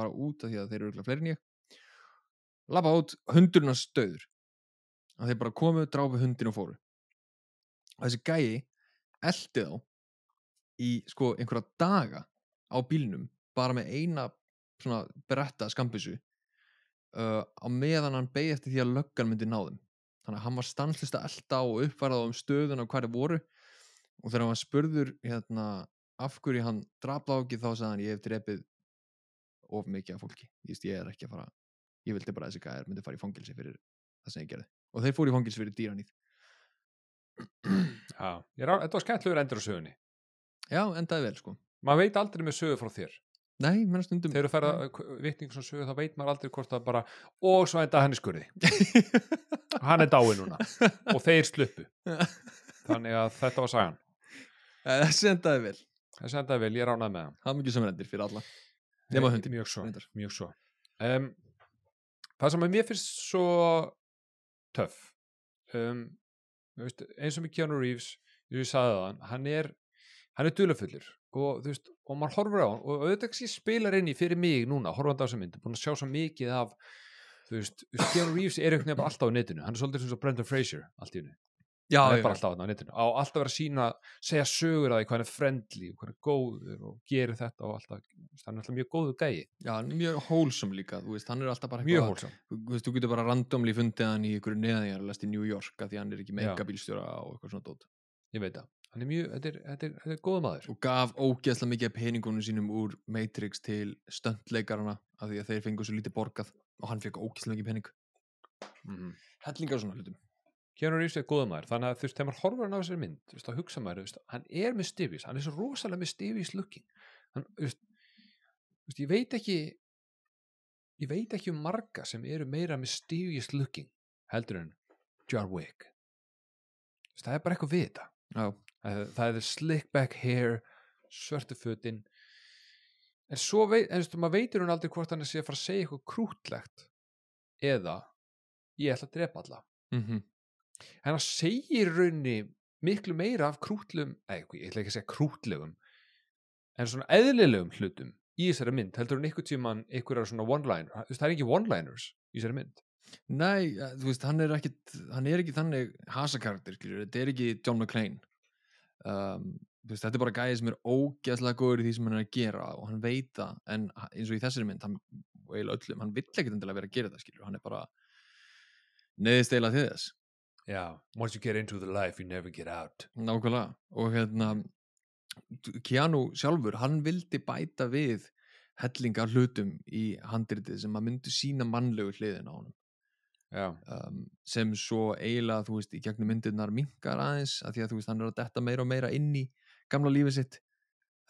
Speaker 1: fara út af því að þeir eru fleiri en ég. Labba út, hundurinn hans stöður að þeir bara komu, drápu hundin og fóru. Og þessi gæi eldi þá í sko einhverja daga á bílnum bara með eina svona bretta skambissu uh, á meðan hann beigði eftir því að löggan myndi ná þeim. Þannig að hann var stanslist að elda og uppfærað um stöðun og þeir voru. Og þegar hann var spurður hérna, af hverju hann draf þá sagði hann ég hef drepið of mikið af fólki. Ég, veist, ég er ekki að fara ég vildi bara að þessi gæðir myndi fara í fangilsi fyrir það sem ég gerði. Og þeir fóru í fangilsi fyrir dýranýð
Speaker 2: Já, þetta var skemmtlegur endur á sögunni.
Speaker 1: já, endaði vel sko.
Speaker 2: Maður veit aldrei með sögu frá þér.
Speaker 1: nei, menn stundum.
Speaker 2: Þegar þú færða vitning svona sögu þá veit maður aldrei hvort það bara og svo enda hann í skurði. Hann er dáin núna. Og þeir sluppu. Þannig að þetta var sagan.
Speaker 1: Þessi endaði vel,
Speaker 2: þessi endaði vel, ég ránað með hann.
Speaker 1: Það er mikið samrendir fyrir alla Nema hundinn,
Speaker 2: mjög svo, mjög svo. Um, það sem að mér finnst svo töff um, þú veist, eins og með Keanu Reeves ég sagði það hann, er hann er dularfullur og þú veist og maður horfir á hann og auðvitað ekki spilar inn í fyrir mig núna, horfandi á þessa mynd búin að sjá svo mikið af þú veist, þú Keanu Reeves er einhvern veginn alltaf á netinu hann er svolítið og Brendan Fraser allt í hennu
Speaker 1: já,
Speaker 2: hann er bara alltaf á netinu. Á alltaf að vera að sína, segja sögur að því hvað er friendly og hvað er góður og gerir þetta og alltaf, hann er alltaf mjög góðu gæi.
Speaker 1: Já, mjög hólsum líka þú veist, hann er alltaf bara
Speaker 2: mjög hólsam
Speaker 1: þú veist, þú getur bara randomli fundið hann í ykkur neðanjarlast í New York af því hann er ekki engabílstjóra og eitthvað svona dót.
Speaker 2: Ég veit það, hann er mjög, þetta er, þetta er, þetta er góða maður.
Speaker 1: Og gaf ógeðslega mikið peningunum sínum úr Matrix til stöndleikarana af því að
Speaker 2: Keanu Reeves er góða maður, þannig að þú veist, þegar maður horfir hann á þessari mynd, veist, þá hugsa maður, veist, hann er mysterious, hann er svo rosalega mysterious looking, hann, veist, ég veit ekki, ég veit ekki um marga sem eru meira mysterious looking heldur en John Wick, það er bara eitthvað við þetta,
Speaker 1: já,
Speaker 2: það, það er slick back hair, svörtu fötin, en svo veit, en þú veist, maður veitur hún aldrei hvort hann sé að að segja eitthvað krútlegt eða ég ætla að drepa alla.
Speaker 1: Mm
Speaker 2: en það segir í rauninni miklu meira af krútlum eða ég ætla ekki að segja krútlegum en svona eðlilegum hlutum í þessari mynd, heldur hún einhver tíman einhverjar svona one-liner, það er ekki one-liners í þessari mynd,
Speaker 1: Nei, þú veist, hann er ekki hann er ekki þannig hasakarakter þetta er ekki John McClane. Um, veist, þetta er bara gæði sem er ógeðslega góður í því sem hann er að gera og hann veit það, en eins og í þessari mynd hann, öllum, hann vill ekkit endilega vera að gera það skilur, hann er bara neðist eiginlega til þess
Speaker 2: já, once you get into the life you never get out.
Speaker 1: Nákvæmlega og hérna Keanu sjálfur, hann vildi bæta við hellingar hlutum í handritið sem að myndu sína mannlegu hliðin á
Speaker 2: já,
Speaker 1: um, sem svo eiginlega, þú veist, í gegnum myndirnar minkar aðeins, að því að þú veist, hann er að detta meira og meira inn í gamla lífið sitt.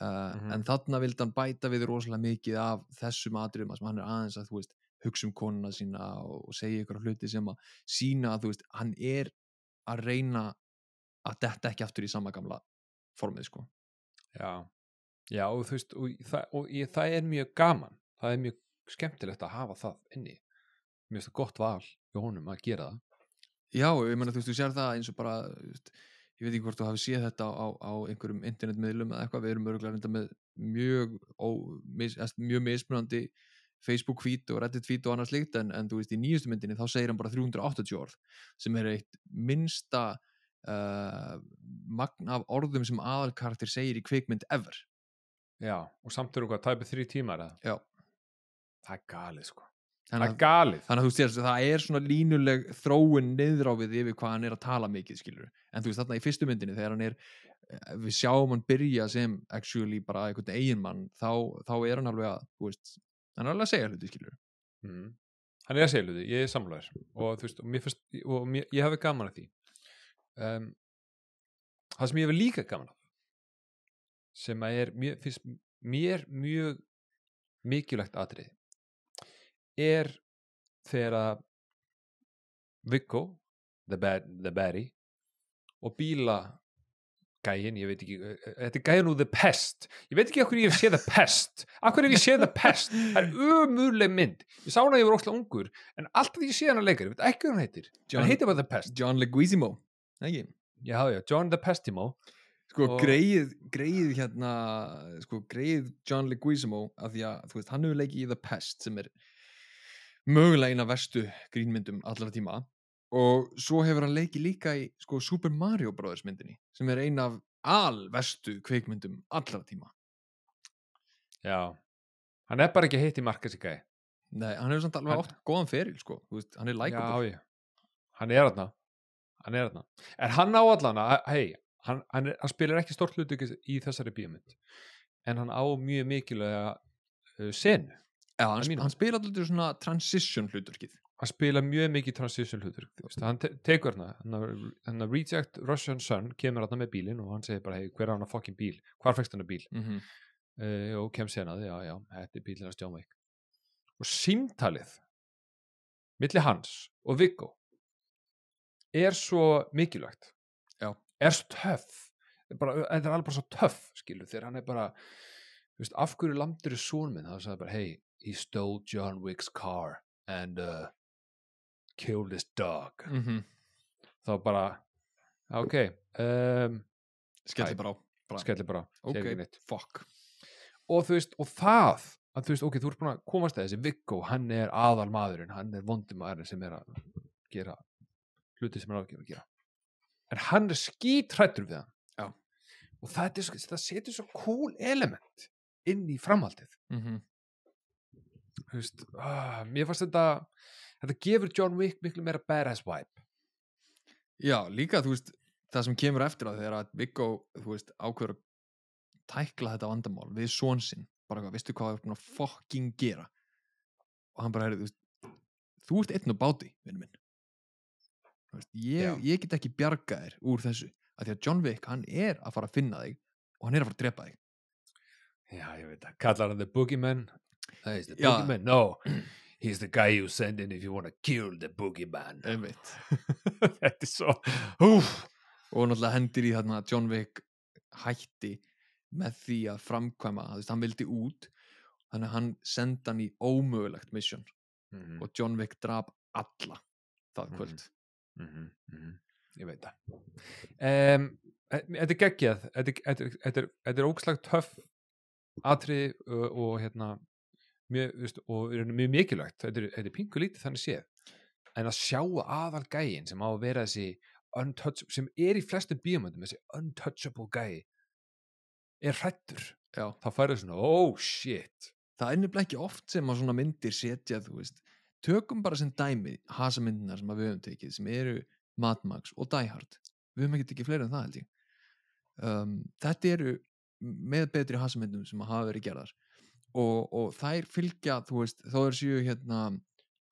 Speaker 1: Uh,
Speaker 2: Mhm.
Speaker 1: en þarna vildi hann bæta við rosalega mikið af þessum atriðum að hann er aðeins að, þú veist, hugsa um konuna sína og, segja ykkur hluti sem að sína að, þú veist, hann er að reyna að detta ekki aftur í sama gamla formið, sko.
Speaker 2: já. Já, og þú veist, og, það, og ég, það er mjög gaman, það er mjög skemmtilegt að hafa það inni. Mér finnst það gott val hjá honum að gera það.
Speaker 1: Já, ég meina, þú veist, þú sér það eins og bara, veist, ég veit ekki hvort þú hafi séð þetta á, á einhverjum internetmiðlum eða eitthvað, við erum örgulega reynda með mjög, ó, mis, mjög mismunandi Facebook feed og Reddit feed og annað slíkt en, en þú veist, í nýjustu myndinni þá segir hann bara 380 orð sem er eitt minnsta uh, magn af orðum sem aðalkarakter segir í kvikmynd ever.
Speaker 2: já, og samt eru hvað, tæpið þrý tímar eða?
Speaker 1: Já.
Speaker 2: það er galið sko það er
Speaker 1: að,
Speaker 2: galið
Speaker 1: þannig að þú sér, það er svona línuleg þróun niður á við yfir hvað hann er að tala mikið, skilur. En þú veist, þarna í fyrstu myndinni þegar hann er eh, við sjáum hann byrja sem actually bara einhvern eiginmann þá, þá er hann alveg að, veist hann er alveg að segja hluti, skilur
Speaker 2: mm. hann er að segja hluti, ég er samlæður og veist, og, fyrst, og mér, ég hefði gaman að því. Um, það sem ég hefði líka gaman af sem er mér, finnst mér mjög mikilvægt atrið er þegar að Viggo the, bad, the baddie og bíla gæin, ég veit ekki eh, eh, þetta er gæin úr The Pest. Ég veit ekki okkur ég hef séð The Pest. Okkur hef ég séð The Pest? Það er umurleg mynd. Ég sá hana að ég var óslega ungur en alltaf ég sé hana leikar, ég veit ekki hvað hann heitir.
Speaker 1: John-
Speaker 2: hann heitir bara The Pest.
Speaker 1: John Leguizamo, ekki?
Speaker 2: já, já, John the Pestimo.
Speaker 1: Sko
Speaker 2: Og-
Speaker 1: greið, greið hérna sko greið John Leguizamo af því að, þú veist, hann hefur leikið í The Pest sem er mögulega eina verstu grínmyndum allra tíma og svo hefur hann leikið líka í sko Super Mario Brothers myndinni sem er eina af alverstu kveikmyndum allra tíma.
Speaker 2: Já, hann er bara ekki heitt í marka sig gæi
Speaker 1: Nei, hann hefur samt alveg
Speaker 2: Hann-
Speaker 1: átt góðan feril sko, veist, hann er likeable
Speaker 2: já, hann er þarna. Hann er þarna. En hann á allan að, hei, hann, hann, er, hann spilar ekki stort hlutu í þessari bíómynd. En hann á mjög mikilvæga uh, senu.
Speaker 1: Já, hann,
Speaker 2: að
Speaker 1: sp
Speaker 2: mínu
Speaker 1: hann spila alltaf svona transition hlutverkið
Speaker 2: hann spila mjög mikið transition hlutur hann te tekur hérna hann að Reject Russian Son kemur hérna með bílinn og hann segir bara hei hver er hann að fokkin bíl? Hvar fækst hann að bíl?
Speaker 1: Mm -hmm.
Speaker 2: uh, og kem senað, já, já, þetta er bílinn að John Wick og símtalið milli hans og Viggo er svo mikilvægt.
Speaker 1: Já.
Speaker 2: er svo töff. Bara, þetta er alveg bara svo töff skilur þegar hann er bara veist, af hverju landur er son minn? Það sagði bara, hey, he stole John Wick's car and uh, killed his dog
Speaker 1: mm -hmm.
Speaker 2: þá bara, ok um,
Speaker 1: skelli
Speaker 2: Æ.
Speaker 1: bara á bara,
Speaker 2: skellir bara,
Speaker 1: ok,
Speaker 2: segir ekki neitt.
Speaker 1: fuck
Speaker 2: og þú veist, og það að þú veist, ok, þú ert búin að komast að þessi Viggo, hann er aðal maðurinn, hann er vondumæðurinn sem er að gera hluti sem er ágefur að gera en hann er skítrættur við hann
Speaker 1: Já.
Speaker 2: og það, er, það setur svo cool element inn í framhaldið
Speaker 1: mm -hmm.
Speaker 2: þú veist, ah, mér fannst þetta þetta gefur John Wick miklu meira badass vibe.
Speaker 1: Já, líka, þú veist, það sem kemur eftir á þegar að Viggo, þú veist, ákveður að tækla þetta vandamál við són sinn, bara hvað, veistu hvað það er búin að fucking gera? Og hann bara, heyrðu, þú veist þú ert einn og báti, vinn minn. Veist, ég, ég get ekki bjarga þér úr þessu, að því að John Wick hann er að fara að finna þig og hann er að fara að drepa þig.
Speaker 2: Já, ég veit það, kallar hann the boogeyman? Hey, is the boogeyman, no he's the guy you send in if you want to kill the boogeyman. Þetta er svo úf,
Speaker 1: og náttúrulega hendir í þarna John Wick hætti með því að framkvæma, veist, hann vildi út þannig að hann senda hann í ómögulegt mission.
Speaker 2: Mhm.
Speaker 1: og John Wick drap alla það
Speaker 2: Mhm.
Speaker 1: kvöld.
Speaker 2: Mhm, mhm. ég veit það. Um, þetta er geggjað. Þetta er- ógslag töff atriði og, og hérna mjög, veist, og mjög mikilvægt þetta er, þetta er pingu lítið þannig séð en að sjá aðal gæin sem á að vera þessi sem er í flestum bíómyndum þessi untouchable gæi er hrættur
Speaker 1: Já.
Speaker 2: þá færðu svona, oh shit.
Speaker 1: Það er nefnilega ekki oft sem að svona myndir setja, þú veist, tökum bara sem dæmi hasamyndinar sem að við höfum tekið sem eru Mad Max og Die Hard. Við höfum ekki tekið fleiri en það held ég. Um, þetta eru með betri hasamyndum sem að hafa verið gerðar og, og þær fylgja þú veist, þá er séu hérna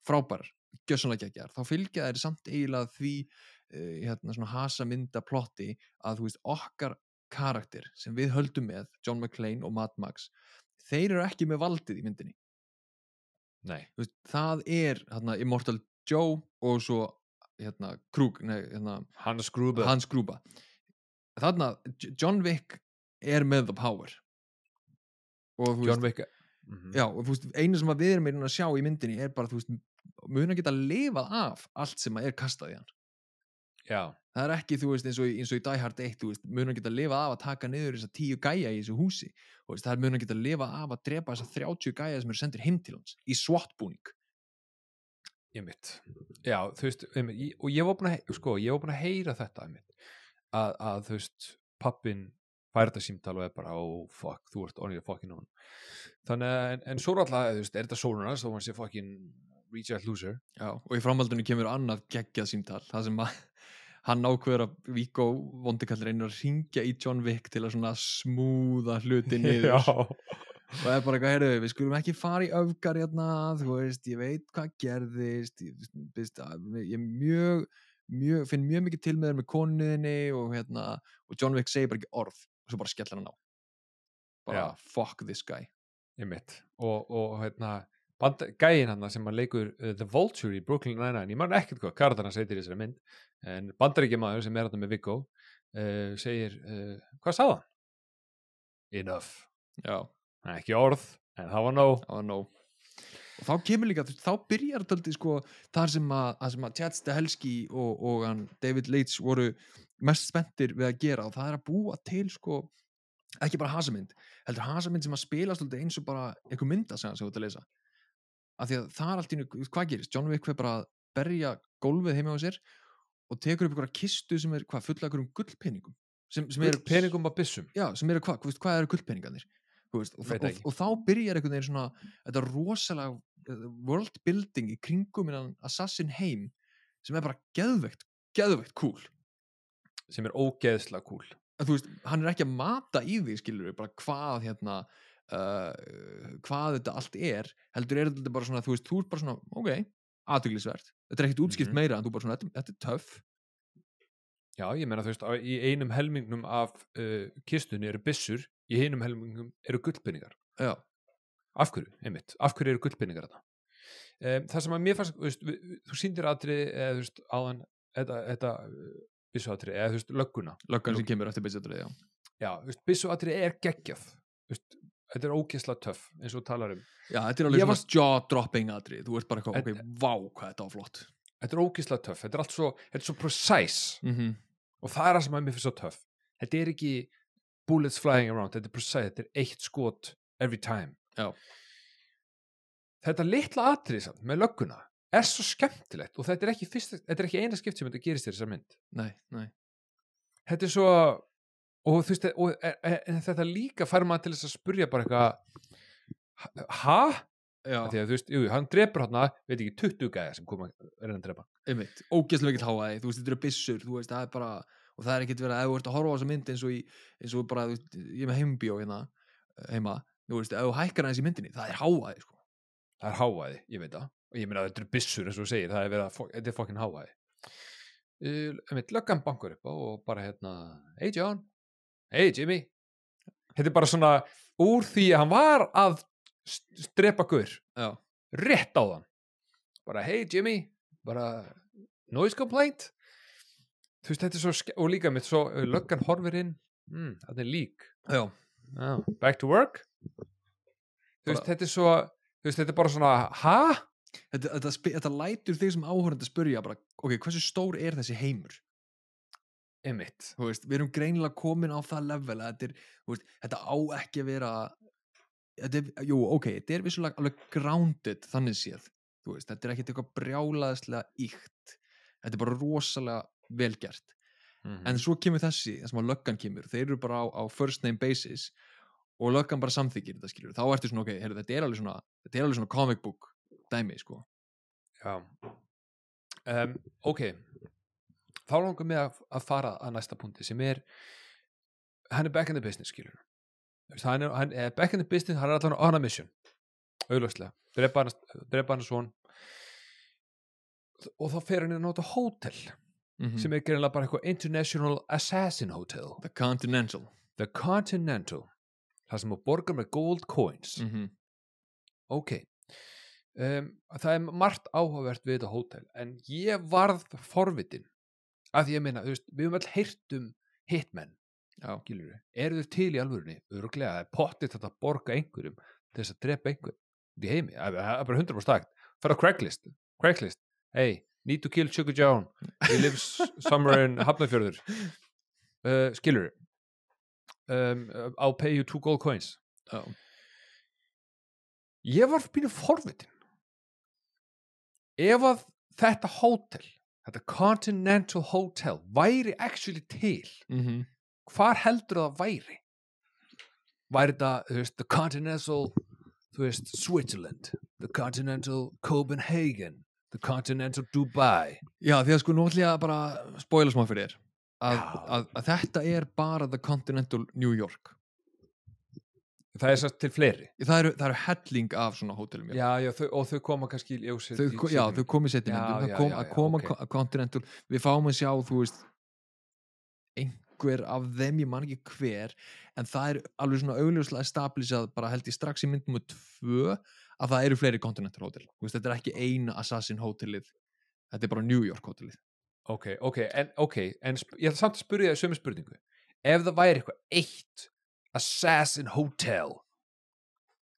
Speaker 1: frábær, gjössanlega geggjar þá fylgja þær samt eiginlega því uh, hérna svona hasamynda plotti að þú veist, okkar karakter sem við höldum með, John McClane og Mad Max þeir eru ekki með valdið í myndinni. Veist, það er hérna, Immortal Joe og svo hérna, Krug, nei, hérna,
Speaker 2: hann skrúpa
Speaker 1: Hans Grúba þarna, John Wick er með the power og þú
Speaker 2: John
Speaker 1: veist,
Speaker 2: Wick Mhm.
Speaker 1: já, og þú veist, einu sem að við erum að að sjá í myndinni er bara, þú veist, mun að geta lifað af allt sem að er kastað í hann.
Speaker 2: Já,
Speaker 1: það er ekki, þú veist, eins og, eins og í Die Hard 1 þú veist, mun að geta lifað af að taka niður þessa tíu gæja í þessu húsi. Og veist, það er mun að geta lifað af að drepa þessa 30 gæja sem eru sendir heim til hans í SWAT-búning.
Speaker 2: Ég mitt já, þú veist, og ég var búin að sko, ég var búin að heyra þetta að, að þú veist, pappin fær þetta símtal og er bara, oh fuck, þú ert only a fucking on þannig að, en, en svo er alltaf, þú veist, er þetta sólunars þó hann sé fucking reject loser.
Speaker 1: Já, og í framhaldinu kemur annað geggjað símtal það sem að hann ákveður að Víkó vondikall reynir að ringja í John Wick til að svona smúða hluti niður. Og það er bara eitthvað, heyrðu, við skulum ekki fara í öfgar hérna, þú veist, ég veit hvað gerðist ég, veist, ég er mjög, mjög finn mjög mikið til með þér með konuðinni og hérna, og John Wick segir bara ekki orð og svo bara skellar hann á. Bara,
Speaker 2: Já.
Speaker 1: fuck this guy.
Speaker 2: Og, og hérna band, gæin hann sem hann leikur uh, The Vulture í Brooklyn Nine-Nine, ég man ekkert hvað Kardan hans heitir í þessari mynd, en bandaríkja maður sem er hann með Viggo uh, segir, uh, hvað sagði hann? Enough.
Speaker 1: Já,
Speaker 2: ekki orð, en það var nóg.
Speaker 1: Það var nóg og þá kemur líka, þá byrjar töldi sko, þar sem að, að, sem að Chad Stahelski og, og David Leitch voru mest spenntir við að gera. Og það er að búa til sko, ekki bara hasamynd heldur hasamynd sem að spila stolti eins og bara einhver myndasaga sem þú ert að lesa. Af því að það er allt í einu, hvað gerist? John Wick fyrir bara að berja gólfið heima á sér og tekur upp einhverja kistu sem er hvað, fulla einhverjum gullpenningum sem, sem eru
Speaker 2: peningum að byssum?
Speaker 1: Já, sem eru hvað, hvað eru gullpenningarnir Þú veist, og, og,
Speaker 2: ekki.
Speaker 1: og, þá byrjar einhvern veginn svona þetta rosalega world building í kringum innan Assassin heim sem er bara geðveikt geðveikt cool
Speaker 2: sem er ógeðslega cool
Speaker 1: að, þú veist, hann er ekki að mata í því skilur bara hvað hérna uh, hvað þetta allt er heldur er þetta bara svona, þú veist, þú ert bara svona ok, aðtöklisvert, þetta er ekkit útskipt
Speaker 2: Mhm.
Speaker 1: meira en þú bara svona, þetta, er töff.
Speaker 2: Já, ég meina þú veist, í einum helmingnum af uh, kistunni eru byssur, í einum helmingnum eru gullbynningar.
Speaker 1: já,
Speaker 2: Af hverju, einmitt, af hverju eru gullbynningar þetta? Um, það sem að mér fannst, veist, við- þú sýndir atrið, eða þú veist, áðan, þetta, þetta byssuatrið, eða þú veist, lögguna.
Speaker 1: löggan sem kemur eftir byssatrið, já
Speaker 2: Já, byssuatrið er geggjað, þú veist, þetta er ógeðslega töff, eins og talar um.
Speaker 1: Já, þetta er alveg svona
Speaker 2: var-
Speaker 1: jaw-dropping atrið Þú ert bara eitthvað, ok, vá, hvað þetta var flott
Speaker 2: Þetta er ógeðslega töff, þetta er allt svo, þetta er svo precise
Speaker 1: mm -hmm.
Speaker 2: og það er það sem að mér finnst svo töff. Þetta er ekki bullets flying around, þetta er precise, þetta er eitt skot every time.
Speaker 1: Já.
Speaker 2: Þetta litla atrið samt með lögguna er svo skemmtilegt og þetta er ekki, fyrst, þetta er ekki eina skipt sem þetta gerist í þessar mynd.
Speaker 1: Nei, nei
Speaker 2: Þetta er svo, og þú veist, og, er, er, en þetta líka fær maður til þess að spurja bara eitthvað, ha?
Speaker 1: Já,
Speaker 2: Því að þú veist, jú, hann drepur hann veit ekki, 20 gæja sem koma að reyna að drepa.
Speaker 1: einmitt, ógeðslega mikill háaði Þú veist, þetta eru byssur, þú veist, það er bara og það er ekkert verið að ef þú ert að horfa á þessa mynd eins og, í, eins og bara, þú veist, ég er með heimbíó hérna eh, heima, þú veist, ef þú hækkar aðeins í myndinni það er háaði, sko
Speaker 2: Það er hávæði, ég veit það. Og ég meina þetta eru byssur eins og segir, það er verið að, þetta er fokkin hávæði. Uh, einmitt, löggan bankur upp og bara hérna, hey John, hey Jimmy. Þetta er bara svona úr því að hann var að s- drepa guður,
Speaker 1: Já,
Speaker 2: rétt á þann. Bara, hey Jimmy, bara noise complaint. Þú veist, þetta er svo, og líka mitt svo, löggan horfir inn, mm, þetta er lík.
Speaker 1: já,
Speaker 2: Oh, back to work. Þú veist, þetta er svo, þú veist, þetta er bara svona, ha?
Speaker 1: þetta, þetta, þetta lætur þig sem áhörandi að spurja bara, ok, hversu stór er þessi heimur?
Speaker 2: Einmitt.
Speaker 1: Þú veist, við erum greinilega komin á það level að þetta er, þú veist, þetta á ekki að vera þetta er, jú, ok, þetta er vissulega alveg grounded þannig séð, þú veist, þetta er ekkit eitthvað brjálaðislega íkt þetta er bara rosalega velgert
Speaker 2: Mhm.
Speaker 1: en svo kemur þessi, þess að löggan kemur þeir eru bara á, á first name basis og löggan bara samþykir þetta skilur þá ertu svona, ok, heyrðu, þetta er svona þetta er alveg svona comic book dæmi, sko
Speaker 2: Já. Um, ok. Þá langar mig að, að fara að næsta punkti sem er hann er back in the business, skilur. Hann er, hann er back in the business, hann er allan on a mission. Auðlöslega. Drepa hann, svon. Og þá fer hann inn á þetta hótel
Speaker 1: mm
Speaker 2: sem er greinlega bara eitthvað International Assassin Hotel.
Speaker 1: The Continental
Speaker 2: The Continental. Það sem að borga með gold coins.
Speaker 1: mm -hmm.
Speaker 2: ok um, það er margt áhugavert við þetta hótel en ég varð forvitin. Að ég þú veist, við höfum öll heyrt um hitmenn, eru þau til í alvörunni, öruglega það er pottið þetta að borga einhverjum til þess að drepa einhver í heimi, það er bara 100% stakt fara á Craigslist, Craigslist. Hey, need to kill Sugar John he lives somewhere in Hafnarfjörður. Uh, skilur um, I'll pay you two gold coins.
Speaker 1: Já,
Speaker 2: ég var pínu forvitin. Ef að þetta hótel þetta Continental Hotel væri actually til
Speaker 1: mm
Speaker 2: hvar heldur það væri? Væri þetta þú veist, the Continental veist, Switzerland the Continental Copenhagen the Continental Dubai?
Speaker 1: Já, því að sko nú ætlum ég að bara spoila smá fyrir þér að, að, að þetta er bara The Continental New York.
Speaker 2: Það er sérst til fleiri.
Speaker 1: Það eru, það eru helling af svona hótelum
Speaker 2: já, já, þau, og þau koma kannski í ljósið
Speaker 1: þau, ko- já, þau komið setjum
Speaker 2: Já, já,
Speaker 1: að
Speaker 2: já,
Speaker 1: koma
Speaker 2: ok.
Speaker 1: okay. Continental. Við fáum að sjá, þú veist einhver af þeim, ég man ekki hver en það er alveg svona augljóslega established bara held ég strax í myndum og tvö að það eru fleiri Continental hótel Þú veist, þetta er ekki eina Assassin hótelið. Þetta er bara New York hótelið
Speaker 2: ok, ok, en, okay, en ég ætla samt að spyrja það sömu spurningu. Ef það væri eitthvað eitt Assassin Hotel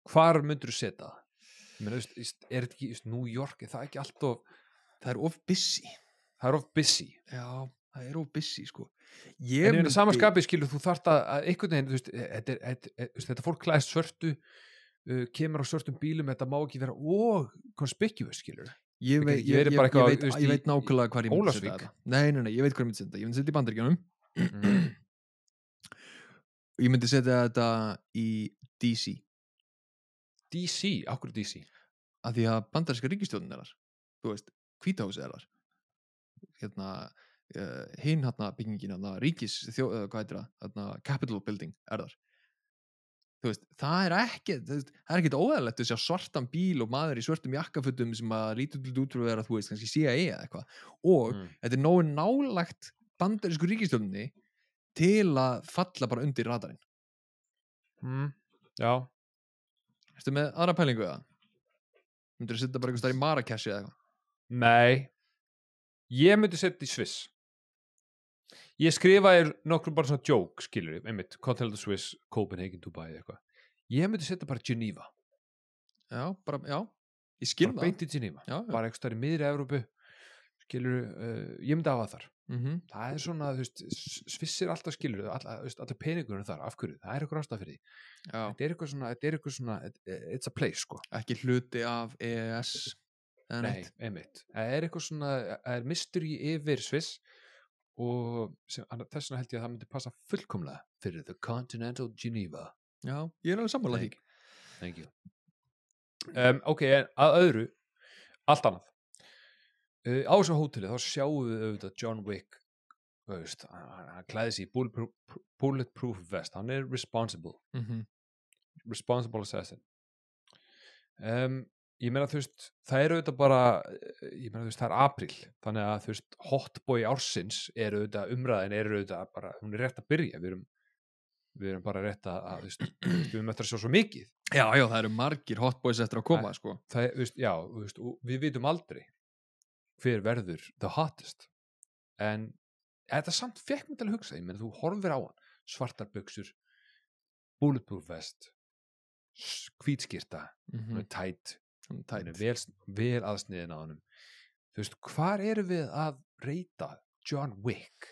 Speaker 2: hvar myndur þú setja það? Ist- er þetta ekki, New York er það ekki alltof,
Speaker 1: það er of busy?
Speaker 2: Það er of busy.
Speaker 1: Já, það er of busy sko.
Speaker 2: En ég meina
Speaker 1: myndi-
Speaker 2: samanskapið skilur þú þarft að, einhvern veginn, þú veist, þetta, er, þetta, þetta, veist, þetta fólk klæðist svörtu uh, kemur á svörtum bílum, þetta má ekki vera og conspicuous skilur
Speaker 1: ég, veit,
Speaker 2: Ég
Speaker 1: ég,
Speaker 2: eitthvað,
Speaker 1: veit, ég veit nákvæmlega hvað ég myndi setja þetta. Nei, nei, nei, ég veit hvað ég myndi setja þetta. Ég myndi setja þetta í bandaríkjunum.
Speaker 2: Mm.
Speaker 1: ég myndi setja þetta í DC
Speaker 2: DC, okkur DC
Speaker 1: af því að bandaríska ríkistjóðin er þar. Þú veist, hvítahúsið er þar. Hérna uh, hinn hérna byggingin hérna, ríkis, þjó, uh, hvað heitir það? Hérna, Capitol Building er þar veist, það er ekki það er ekkit óæðilegt að sjá svartan bíl og maður í svörtum jakkafutum sem að lítur til út fyrir að þú veist, kannski CIA eða eitthvað og
Speaker 2: Mm.
Speaker 1: þetta er nógu nálagt bandarísku ríkistjórninni til að falla bara undir radarinn
Speaker 2: mm, já,
Speaker 1: Ertu með aðra pælingu eða? Myndir þú setja bara einhvers þar í Marrakesh eða eitthvað?
Speaker 2: nei ég myndi setja í Sviss ég skrifaði nokkur bara svona joke, skilur einmitt, Continental Swiss, Copenhagen, Dubai eitthvað, ég myndi setja bara Geneva.
Speaker 1: Já, bara, já, ég skil
Speaker 2: bara
Speaker 1: það.
Speaker 2: beint í Geneva,
Speaker 1: Já, já.
Speaker 2: bara eitthvað í miðri Evrópu skilur, uh, ég myndi hafa það þar.
Speaker 1: Mm
Speaker 2: það er svona, þú veist, S- Sviss er alltaf skilur, alltaf, þú veist, alltaf peningur þar, af hverju, það er eitthvað ástæð fyrir því.
Speaker 1: Já.
Speaker 2: þetta er eitthvað svona, þetta er eitthvað svona it's a place, sko.
Speaker 1: Ekki hluti af EES eða
Speaker 2: Nei,
Speaker 1: neitt
Speaker 2: einmitt. Það er eitthvað svona, það er mystery yfir Sviss og sem, þess vegna held ég að það myndi passa fullkomlega fyrir The Continental Geneva.
Speaker 1: Já, ég er alveg sammála því
Speaker 2: Thank, thank you. Um, ok, en að öðru, allt annað. Uh, á þessu hóteli þá sjáum við auðvitað John Wick, veist, hann, klæði í bulletproof, bulletproof vest, hann er responsible.
Speaker 1: mm
Speaker 2: responsible assassin um, ég meina þú veist það eru auðvitað bara ég meina þú veist það er april þannig að þú veist hotboy ársins er auðvitað umræðin er auðvitað bara hún er rétt að byrja við erum, við erum bara rétt að, þú veist, við eftir að sjá svo mikið.
Speaker 1: Já, já, það eru margir hotboys eftir að koma, sko.
Speaker 2: það þú veist, já, þú veist, við vitum aldrei hver verður the hottest en þetta samt fekk mér til að hugsa, ég meina þú horfir á hann svartar buksur bulletproof vest hvítskyrta
Speaker 1: mm
Speaker 2: er tætt, hún er vel, vel aðsniðin á hannum þú veist, hvar eru við að reyta? John Wick.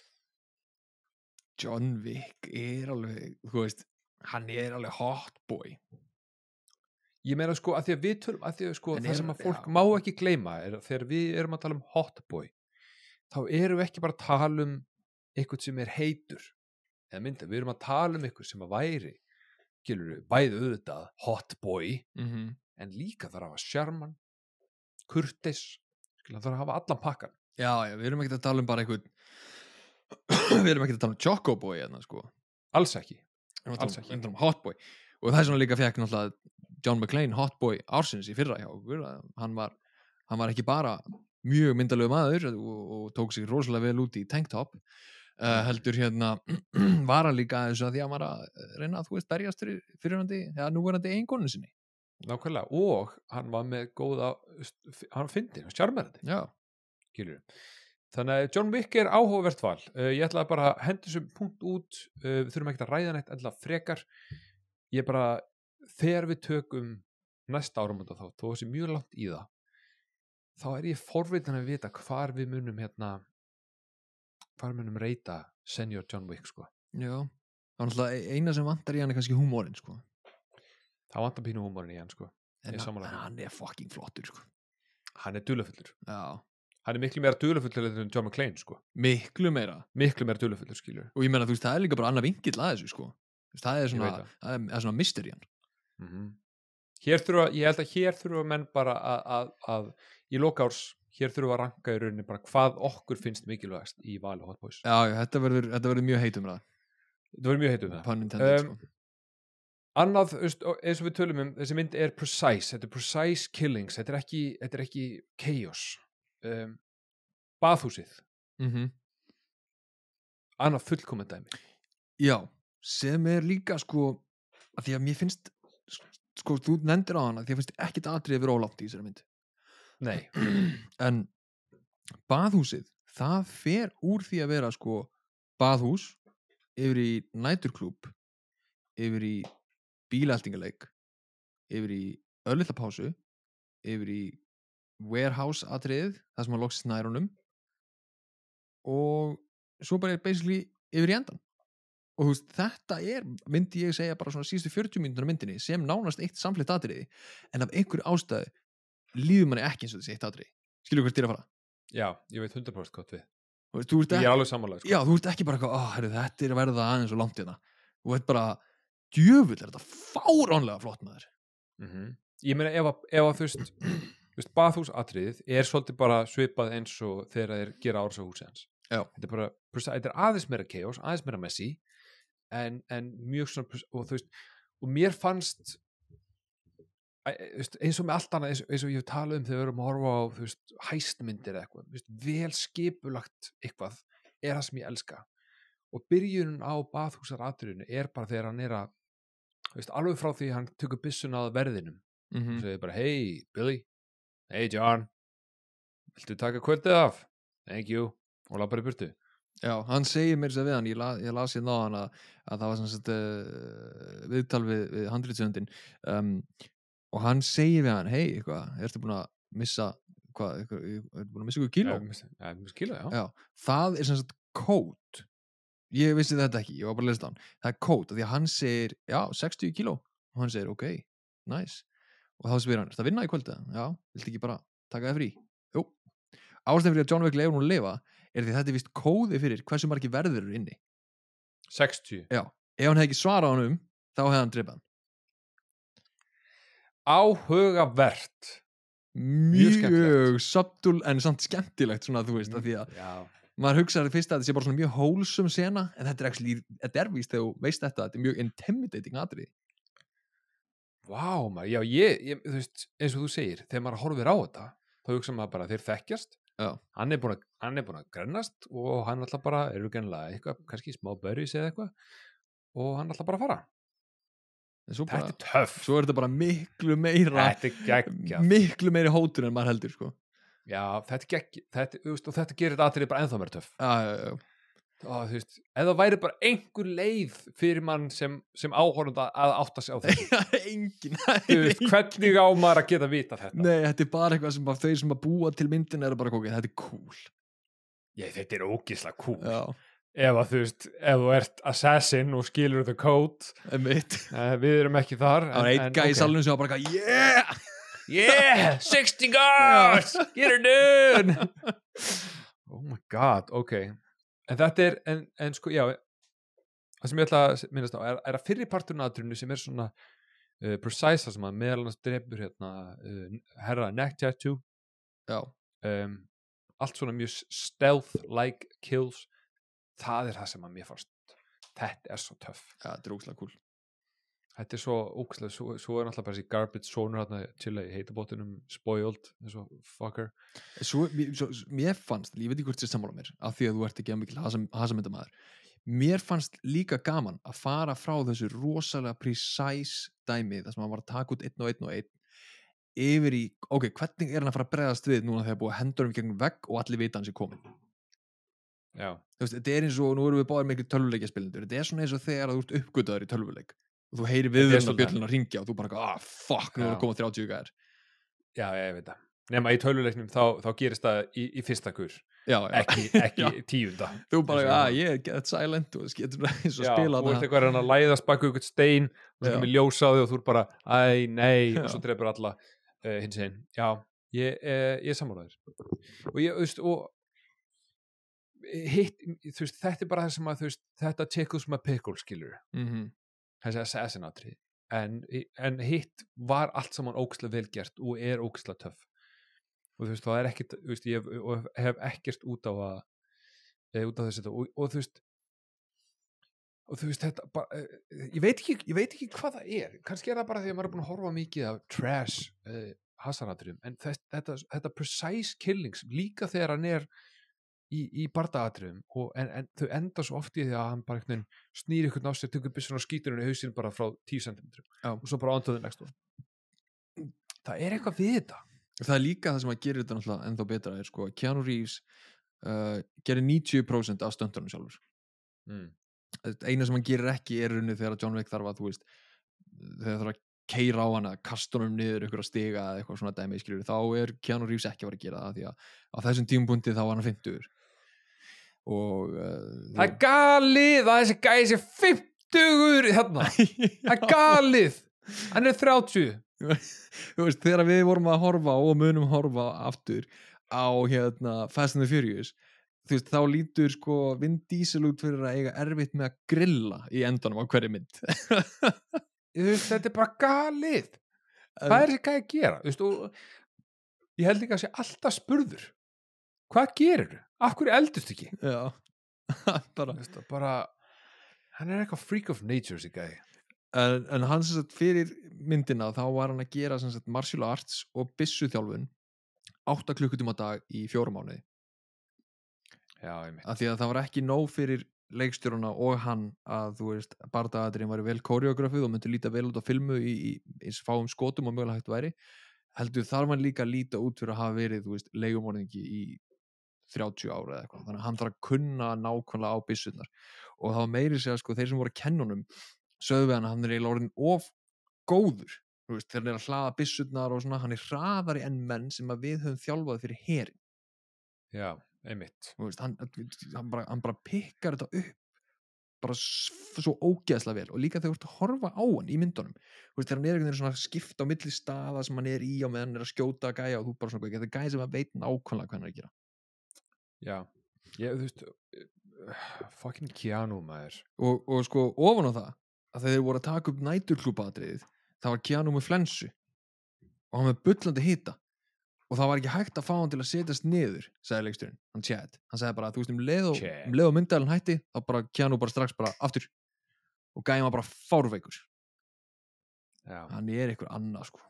Speaker 1: John Wick er alveg, þú veist hann er alveg hotboy
Speaker 2: ég meina sko, að því að við tölum að því að sko, það sem að fólk
Speaker 1: já.
Speaker 2: má ekki gleyma er þegar við erum að tala um hotboy þá erum við ekki bara að tala um eitthvað sem er heitur. Eða mynda, við erum að tala um eitthvað sem að væri gilur bæði auðvitað hotboy
Speaker 1: mm -hmm.
Speaker 2: En líka þarf að hafa sjarman kurteis skilur, þarf að hafa allan pakkan
Speaker 1: Já, já, við erum ekki að tala um bara einhvern við erum ekki að tala um Chocoboy hérna, sko.
Speaker 2: Alls ekki. Alls
Speaker 1: um-
Speaker 2: ekki.
Speaker 1: um Hotboy og það er svona líka fekk náttúrulega John McClane Hotboy ársins í fyrra hjá okkur hann var, hann var ekki bara mjög myndalegu maður og, og tók sig rosalega vel út í tanktop uh, heldur hérna var hann líka aðeins að því að hann var að reyna að þú veist berjast fyrir fyrirhandi eða núverandi eiginkonu sinni
Speaker 2: nákvæmlega og hann var með góða hann fyndi, hann sjarmerandi.
Speaker 1: Já,
Speaker 2: skilur þannig að John Wick er áhugavert val. Uh, ég ætla bara að henda þessum punkt út uh, við þurfum ekki að ræða neitt ætla frekar. Ég bara þegar við tökum næsta árum þá þó þessi mjög langt í það þá er ég forvitin að vita hvar við munum hérna hvar munum reyta senior John Wick sko.
Speaker 1: Já. Það var náttúrulega eina sem vantar í hann er kannski húmórin sko.
Speaker 2: Það vantar pínu húmórin í hann sko.
Speaker 1: En hann, hann er fucking flottur sko.
Speaker 2: hann er dulefullur
Speaker 1: Já,
Speaker 2: hann er miklu meira dulefullur en John McClane sko.
Speaker 1: Miklu meira.
Speaker 2: Miklu meira dulefullur skilur
Speaker 1: og ég meina þú veist það er líka bara annað vingill að þessu sko. Það er svona,
Speaker 2: það.
Speaker 1: er, svona mystery
Speaker 2: mm hér þurfa, ég held að hér þurfa menn bara að, að, að í lokárs, hér þurfa að ranka í rauninni bara hvað okkur finnst mikilvægast í vali Hot Boys.
Speaker 1: Já, þetta verður, þetta verður mjög heitum það
Speaker 2: Það verður mjög heitum
Speaker 1: intended
Speaker 2: Um,
Speaker 1: sko.
Speaker 2: Annað, eins og við tölum um, þessi mynd er precise, þetta er precise killings, þetta er ekki, þetta er ekki chaos. Um, baðhúsið,
Speaker 1: mm
Speaker 2: annað fullkomið dæmi.
Speaker 1: Já, sem er líka sko að því að mér finnst sko, þú nefndir á hana því að finnst ekkit atrið fyrir ólátt í þessari mynd
Speaker 2: Nei,
Speaker 1: en baðhúsið það fer úr því að vera sko baðhús yfir í næturklúb yfir í bílaltingaleik yfir í örlitla pásu yfir í warehouse atriðið það sem að loksist nærunum og svo bara er basically yfir í endan og þú veist, þetta er, myndi ég segja bara svona síðustu 40 mínútur á myndinni sem nánast eitt samflitt atriði en af einhverju ástæðu líður manni ekki eins og þessi eitt atriði. Skilur hvert er að fara?
Speaker 2: Já, ég veit 100% hvað.
Speaker 1: Þú veist, þú ert
Speaker 2: Ég
Speaker 1: ekki,
Speaker 2: er alveg sammálaður, sko.
Speaker 1: já, þú ert ekki bara oh, herri, þetta er að verða aðeins og langt hérna. Þú veit bara, djöfull er þetta fáránlega flott maður.
Speaker 2: Mm ég meina ef að, ef að þú veist, veist baðhúsatriðið er svolítið bara svipað eins og þegar þeir gera árs á
Speaker 1: Já.
Speaker 2: þetta er bara, þetta er aðeins meira chaos aðeins meira messy en, en mjög svona, og þú veist og mér fannst eins og með allt annað eins, eins og ég hef talað um þegar við erum að horfa á veist, hæstmyndir eða eitthvað veist, vel skipulagt eitthvað er það sem ég elska. Og byrjunin á bathúsaratriðinu er bara þegar hann er að veist, alveg frá því hann tökur byssuna að verðinum.
Speaker 1: Mm
Speaker 2: og segir bara, hey Billy. Hey John. Viltu taka kvöldið af? thank you. Og lappar í burtu.
Speaker 1: Já, hann segir mér sér við hann, ég, la, ég las hérna á hann að, að það var sem sagt uh, viðtal við, við handritsöndin um, og hann segir við hann, hei, eitthvað, ertu búin að missa, hvað, ertu búin að missa ykkur kíló?
Speaker 2: ja, skilja, já,
Speaker 1: Já, það er sem sagt kót ég vissi þetta ekki, ég var bara að lesa hann. Það er kót, því að hann segir, já, 60 kíló. Og hann segir, ok, nice. Og þá spyr hann, það vinna í kvölda? Já, viltu ekki bara taka það frí? Jú, ástæðan fyrir að John Wick leifur hún að lifa er því að þetta er vist kóði fyrir hversu margi verður eru inni.
Speaker 2: 60
Speaker 1: Já, ef hann hefði ekki svarað hann um þá hefði hann hann.
Speaker 2: Áhugavert.
Speaker 1: Mjög
Speaker 2: skemmtilegt.
Speaker 1: subtul en samt skemmtilegt svona þú veist, af því að
Speaker 2: já,
Speaker 1: maður hugsaði fyrst að þetta sé bara svona mjög hólsum sena en þetta er actually, þetta er víst þegar þú veist þetta þetta er mjög intimidating atrið
Speaker 2: vá maður, já, ég, ég þú veist, eins og þú segir, þegar maður horfir á þetta þá hugsa maður bara, þeir þekkjast.
Speaker 1: Já.
Speaker 2: hann er búin að, er að grennast og hann ætla bara, eru gennilega eitthvað kannski smá börjus eða eitthvað og hann ætla bara fara.
Speaker 1: Svo, bara,
Speaker 2: þetta er töff,
Speaker 1: svo er þetta bara miklu meira
Speaker 2: þetta
Speaker 1: miklu meiri hótur en maður heldur sko.
Speaker 2: Já, þetta er geggjað, þetta, þú veist, og þetta gerir þetta aðrið bara ennþá mér
Speaker 1: já, já, já.
Speaker 2: og þú veist, ef það væri bara einhver leið fyrir mann sem, sem áhorfunda að átta sig á þetta
Speaker 1: engin
Speaker 2: þú veist, hvernig á maður að geta vita þetta?
Speaker 1: Nei, þetta er bara eitthvað sem að þau sem að búa til myndin eru bara kokið, þetta er cool.
Speaker 2: Ég, þetta er ógislega cool.
Speaker 1: Já,
Speaker 2: ef að þú veist, ef þú ert assassin og skilur the code.
Speaker 1: Emitt
Speaker 2: uh, við erum ekki þar
Speaker 1: Það var einn gæði í salunum sem var bara yeah
Speaker 2: yeah, 60 guards. Get her done. Oh my god, ok. En þetta er, en, en sko, já það sem ég ætla að minnast á er, er að aðtrunni sem er svona uh, precise, það sem að meðal annars drefur hérna, uh, herra neck tattoo.
Speaker 1: Já,
Speaker 2: um, allt svona mjög stealth-like kills. Það er það sem að mér fannst þetta er svo töff.
Speaker 1: Já, þetta er ógslag cool
Speaker 2: þetta er svo ógæslega, svo, svo er náttúrulega bara þessi garbage sonur hérna til að heitabótunum spoiled, eins og fucker.
Speaker 1: Svo, svo, mér fannst, ég veit ekki hvort þér sammála mér af því að þú ert ekki að mikil hasamyndamaður. Mér fannst líka gaman að fara frá þessu rosalega precise dæmi þar sem hann var að taka út einn og einn og einn yfir í, ok, hvernig er hann að fara að bregðast við núna þegar búið að hendur um gegnum vegg og allir vita hans er komin
Speaker 2: já,
Speaker 1: þetta er eins og, nú erum við báðir miklu tölvuleikja spilindur, þetta er svona eins og þegar þú ert uppgötaður í tölvuleik og þú heyri
Speaker 2: Þetta er
Speaker 1: við og
Speaker 2: svolítið
Speaker 1: bjöllun að ringja og þú bara, ah, fuck, nú er
Speaker 2: Já.
Speaker 1: að koma 30 gæðir
Speaker 2: já, ég veit það. Nema í töluleiknum þá, þá gerist það í, í fyrsta kur,
Speaker 1: já, já.
Speaker 2: ekki, ekki tíunda
Speaker 1: þú bara, að
Speaker 2: það.
Speaker 1: ég er get silent og getur eins og spila
Speaker 2: þú ert eitthvað að að læðast baku ykkur stein og svo kemur ljósaði og þú er bara æ, nei, og svo drefur alla uh, hins einn, já, ég, uh, ég er sammálaður og ég, þú veist, og hitt, þú veist, þetta er bara það sem að þú veist, þetta tickles my pickle skilur
Speaker 1: Mhm.
Speaker 2: Þessi assassin atrið en, en hitt var allt saman ógislega velgert og er ógislega töff. Og þú veist, það er ekkert veist, ég hef, hef ekkert út á að e, út á þessi þetta. Og, og þú veist og þú veist, þetta bara, e, ég veit ekki ég veit ekki hvað það er, kannski er það bara því að maður er búin að horfa mikið af trash e, hasaratriðum, en þess, þetta, þetta precise killings, líka þegar hann er í, í bardaatriðum og, en, en þau enda svo oft í því að hann bara einhvern veginn snýr ykkur náttúrulega, tökur byssun og skýtur henni hausinn bara frá 10 cm og svo bara next one. Það er eitthvað við þetta.
Speaker 1: Það er líka það sem að gera þetta náttúrulega ennþá betra er sko að Keanu Reeves uh, gerir 90% af stöndunum sjálfur.
Speaker 2: Mm.
Speaker 1: eina sem hann gerir ekki er runni þegar John Wick þarf að þú veist þegar þarf að keira á hana kastunum niður ykkur að stiga eða eitthvað svona dæmi skilur þá er Keanu Reeves ekki að vera að gera það því að á þessum tímupunkti þá var hann 50 og uh,
Speaker 2: það er galið að þessi gæði sé 50 þarna, það er galið. Hann er 30
Speaker 1: þú veist, þegar við vorum að horfa og munum horfa aftur á hérna Fast and the Furious þú veist, þá lítur sko Vin Diesel út fyrir að eiga erfitt með að grilla í endanum á hverju mynd.
Speaker 2: Þú veist, þetta er bara galið. Hvað er þessi gæði að gera? Þú veist, og ég held líka að sé alltaf spurður. Hvað gerir þú? Hverju eldust ekki?
Speaker 1: Já, bara
Speaker 2: veist, bara hann er eitthvað freak of nature þessi gæði
Speaker 1: en, en hann sem sagt fyrir myndina þá var hann að gera sem sagt martial arts og byssu þjálfun 8 klukkutíma dag í fjórum mánuði.
Speaker 2: Já, einmitt.
Speaker 1: Af því að það var ekki nóg fyrir leikstjóruna og hann að þú veist bardaðatrinn var vel koreografið og myndi líta vel út á filmu í, í eins fáum skotum og mögulega hægt væri heldur þarf hann líka að líta út fyrir að hafa verið þú veist leigumorðingi í 30 ára eða eitthvað þannig að hann þarf að kunna nákvæmlega á byssurnar. Og það var meiri segja sko þeir sem voru að kennunum sögðu við hann að hann er eiginlega orðin of góður veist, þegar hann er að hlaða byssurnar og svona, hann er hraðari en menn sem að við höfum þjálfað fyrir herin
Speaker 2: já, einmitt.
Speaker 1: Veist, hann, hann, bara, hann bara pikkar þetta upp bara svo ógeðslega vel. Og líka þegar þú ert að horfa á hann í myndunum veist, þegar hann er einhvern veginn svona skipt á milli staða sem hann er í og meðan hann er að skjóta gæja og þú bara svona, þetta er gæja sem að veit nákvæmlega hvað hann er að gera
Speaker 2: já, ég, þú veist uh, fucking Keanu maður.
Speaker 1: Og, og sko ofan á það að þeir voru að taka upp næturklúpaðatriðið það var Keanu með flensu. Og hann með bullandi hita. Og það var ekki hægt að fá hann til að setjast niður sagði leiksturinn, hann Chad. Hann sagði bara, þú veist, um leið og, um leið og myndalinn hætti þá bara Keanu bara strax bara aftur. Og gæði maður bara fárveikur.
Speaker 2: Já.
Speaker 1: hann er eitthvað annað sko.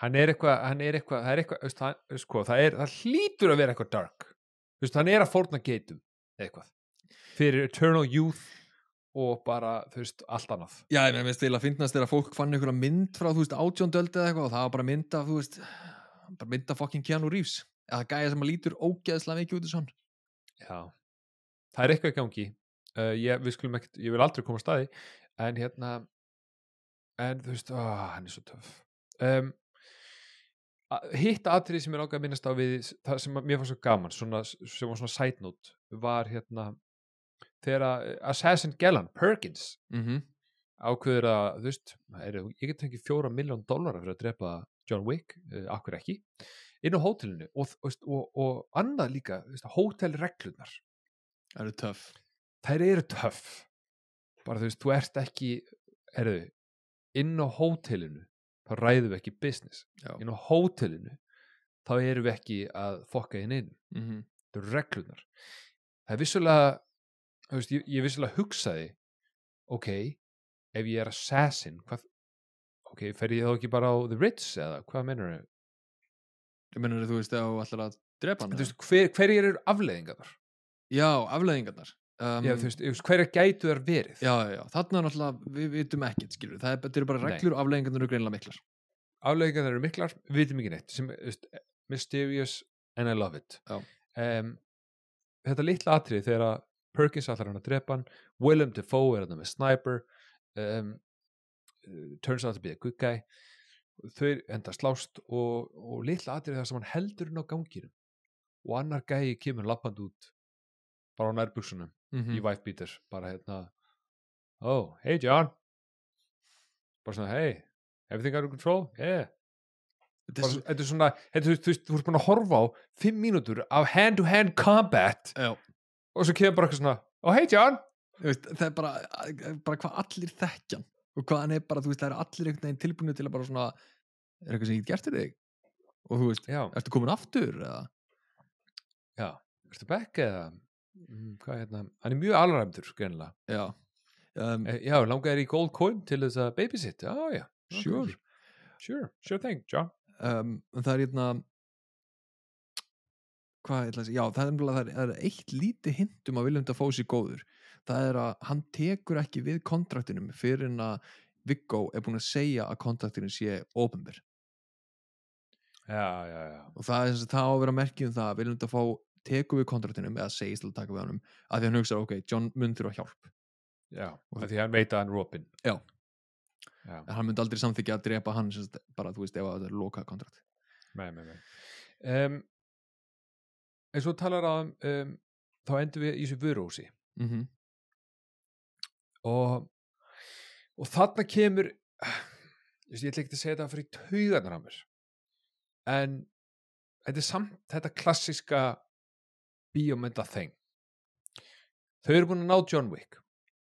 Speaker 2: Hann er eitthvað, hann er eitthvað það er eitthvað, hann, sko, það, er, það hlýtur að vera eitthvað dark veist, hann er að fórna geitum eitthvað. Fyrir Eternal Youth og bara, þú veist, allt annað.
Speaker 1: Já, ég meina, til að finnast þegar fólk fann einhverja mynd frá, þú veist, átjóndöldi eða eitthvað og það var bara mynda, þú veist bara mynda fucking Keanu Reeves eða gæja sem að lítur ógeðslega mikið út í svon
Speaker 2: já, það er eitthvað í gangi. Uh, ég, við skulum ekkert, ég vil aldrei koma að staði en hérna en þú veist, ó, hann er svo töff. Um, hitt atrið sem ég ákveð að minnast á við það sem mér fannst svo gaman svona, sem var svona side note var hérna þegar Assassin Gellan, Perkins
Speaker 1: mm -hmm.
Speaker 2: ákveður að, þú veist, er, ég get fengið fjóra miljón dólarar fyrir að drepa John Wick, uh, akkur ekki inn á hótelinu og, og, og, og annað líka, hótelreglunar
Speaker 1: Það eru töff.
Speaker 2: Þær eru töff. Bara þú veist, þú ert ekki erðu, inn á hótelinu þá ræðum við ekki business. Inn á hótelinu þá erum við ekki að fokka inn inn.
Speaker 1: Mm -hmm.
Speaker 2: það eru reglunar það er vissulega veist, ég, ég vissulega hugsaði ok, ef ég er assassin hvað, ok, fer ég þá ekki bara á The Ritz eða hvað mennur þau?
Speaker 1: Þú veist, ef þú ætlar að drepa hann
Speaker 2: þú veist, hver, hverjir eru afleiðingar
Speaker 1: Já, afleðingarnar um,
Speaker 2: já, þú veist, hverjir gætu þær verið?
Speaker 1: Já, já, þarna er náttúrulega, við vitum ekkert, skilur það er, eru bara reglur og afleðingarnar eru greinlega miklar.
Speaker 2: Afleiðingar eru miklar, við vitum ekki neitt sem, þú veist, mysterious and I love it. Um, þetta litla atrið þegar að Perkins allar hann að drepa hann Willem Dafoe er hann með sniper um, turns out to be a good guy þau enda slást og, og litla atrið þar sem hann heldur hann á ganginum og annar gæi kemur lappand út bara á nærbuksunum
Speaker 1: mm
Speaker 2: í wife beater bara hérna oh, hey John. Bara svona, hey everything under control, yeah.
Speaker 1: Þetta er
Speaker 2: svona, þú, þú, þú ert búin að horfa á fimm mínútur af hand to hand combat
Speaker 1: Já,
Speaker 2: og svo kemur bara eitthvað svona oh hey John,
Speaker 1: veist, það er bara, bara hvað allir þekkjan og hvað hann er bara, þú veist, það er allir einhvern veginn tilbúinu til að bara svona er eitthvað sem ég get gert fyrir þig? Og þú veist,
Speaker 2: já,
Speaker 1: ertu komin aftur eða,
Speaker 2: já. Ertu back eða hvað er hérna, hann er mjög alræmdur greinlega,
Speaker 1: já. Um,
Speaker 2: Eh, já, langaði í gold coin til þess að babysit, já, já
Speaker 1: Sure.
Speaker 2: sure, sure thing, John.
Speaker 1: Um, það er hérna hvað ætla já, það er, það er, eitt lítið hintum að William Dafoe sér góður. Það er að hann tekur ekki við kontraktinum fyrir en að Viggo er búin að segja að kontraktinum sé
Speaker 2: já,
Speaker 1: og það er þess að það á að vera merkjum það að William Dafoe tekur við kontraktinum eða segist til að taka við honum að því hann hugsa, ok, John mun þurfa hjálp
Speaker 2: já af því hann veit að hann opinn
Speaker 1: Já.
Speaker 2: já,
Speaker 1: en hann myndi aldrei samþykja að drepa hann sem sagt, bara, þú veist, ef að það er lokað kontrakt
Speaker 2: Nei, nei, nei. Um, og þú talar á um, þá endur við í þessu vöruhúsi
Speaker 1: mm -hmm.
Speaker 2: og, og þarna kemur ég ætla ekki að segja þetta fyrir taugarnar á mér en þetta er samt þetta klassiska bíómynda þeng þau eru búin að ná John Wick.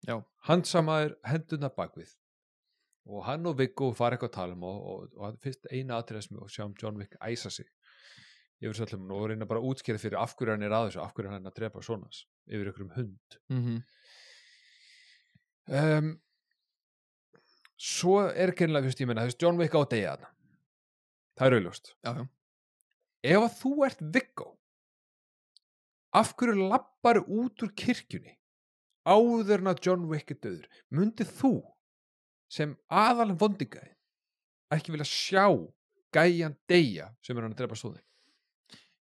Speaker 1: Já.
Speaker 2: hann samaður hendurna bakvið og hann og Viggo fara eitthvað að tala um og, og, og fyrst eina atriða sem við sjáum John Wick æsa sig. Yfir sallum og reyna bara að útskýra fyrir af hverju hann er að þessu, af hverju hann er að drepa svonas yfir ykkur um hund.
Speaker 1: Mm -hmm.
Speaker 2: um, svo er gennilega, fyrst ég menna, veist, John Wick á degja það er
Speaker 1: já,
Speaker 2: ef að þú ert Viggo af hverju lappar út úr kirkjunni áður en að John Wick er döður myndið þú sem aðalinn vondingaði ekki vilja sjá gæjan deyja sem er hann að drepa stóði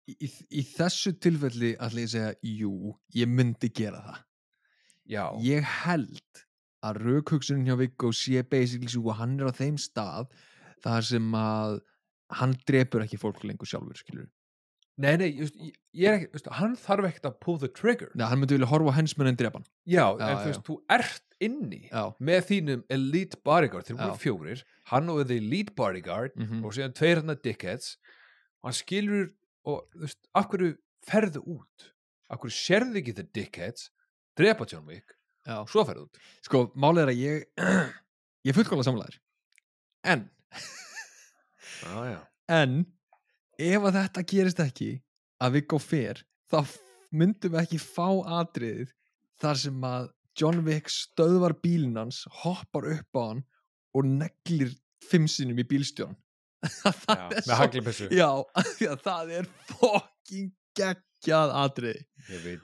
Speaker 1: í, í, þessu tilfelli ætla ég að segja, jú, ég myndi gera það.
Speaker 2: Já,
Speaker 1: ég held að raukhugsunin hjá Viggo sé basically svo að hann er á þeim stað þar sem að hann drepur ekki fólk lengur sjálfur skilur
Speaker 2: nei nei, just, ég, er ekki just, hann þarf ekkert að pull the trigger
Speaker 1: Nei, hann myndi vilja horfa á hensmenn en drepa hann
Speaker 2: já,
Speaker 1: Já,
Speaker 2: en
Speaker 1: já.
Speaker 2: þú veist, þú ert inni
Speaker 1: já,
Speaker 2: með þínum elite bodyguard þeir
Speaker 1: Já.
Speaker 2: voru fjórir, hann og the elite bodyguard
Speaker 1: mm
Speaker 2: og síðan tveir hann dickheads og hann skilur og þú veist, af hverju ferðu út af hverju sérðu ekki the dickheads drepa John Wick
Speaker 1: já.
Speaker 2: svo ferðu út
Speaker 1: sko, málið er að ég ég fullkóla samlæður en,
Speaker 2: ah, já.
Speaker 1: en ef að þetta gerist ekki að Viggo fer þá myndum við ekki fá atriðið þar sem að John Wick stöðvar bílinn hans hoppar upp á hann og neglir fimm sinnum í bílstjórn það svo það er fucking geggjað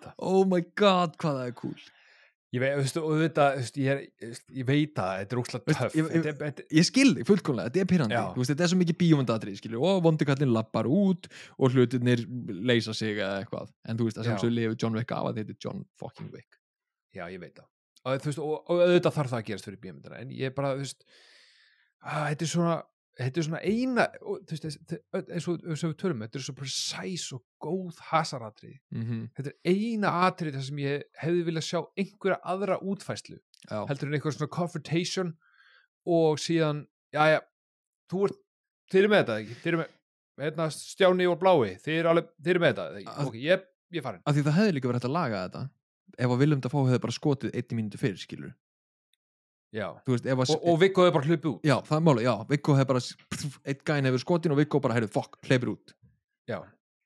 Speaker 2: það.
Speaker 1: Oh my god hvað það er cool
Speaker 2: ég veit, þú veist, og þetta, þú veist, ég, er, ég veit það, þetta er
Speaker 1: Veist,
Speaker 2: töff.
Speaker 1: ég- ég-
Speaker 2: Þetta þetta-
Speaker 1: ég skil þig fullkomlega, þetta er pyrrandi þetta er svo mikið bíómyndatrið skilur og vondikallin lappar út og hlutirnir leysa sig eða eitthvað. En þú veist að svo lifið John Wick af að þetta er John fucking Wick.
Speaker 2: Já, ég veit það. Og, og, og auðvitað þarf það að gerast fyrir bíómyndina en ég er bara, þú veist að, þetta er svona þetta er svona eina eins og við tölum þetta er svo precise og góð hasaratrið
Speaker 1: mm -hmm.
Speaker 2: þetta er eina atrið þar sem ég hefði viljað sjá einhverja aðra útfæslu
Speaker 1: já,
Speaker 2: heldur en einhver svona confrontation og síðan, já já þú ert, þið eru með þetta ekki? Þið eru með, hérna Stjáni og Blái þið eru alveg, þið eru með þetta ekki?
Speaker 1: Að-
Speaker 2: ok, ég, ég farin
Speaker 1: af því það hefði líka verið hægt að laga þetta ef að Willem Dafoe hefði bara skotið einni mínútu fyrir skilur veist,
Speaker 2: og, og Viggo hefur bara hlupið út.
Speaker 1: Já, það er máli, já, Viggo hefði bara eitt gæn hefur skotin og Viggo bara, heyrðu, fuck, hleypir út.
Speaker 2: Já,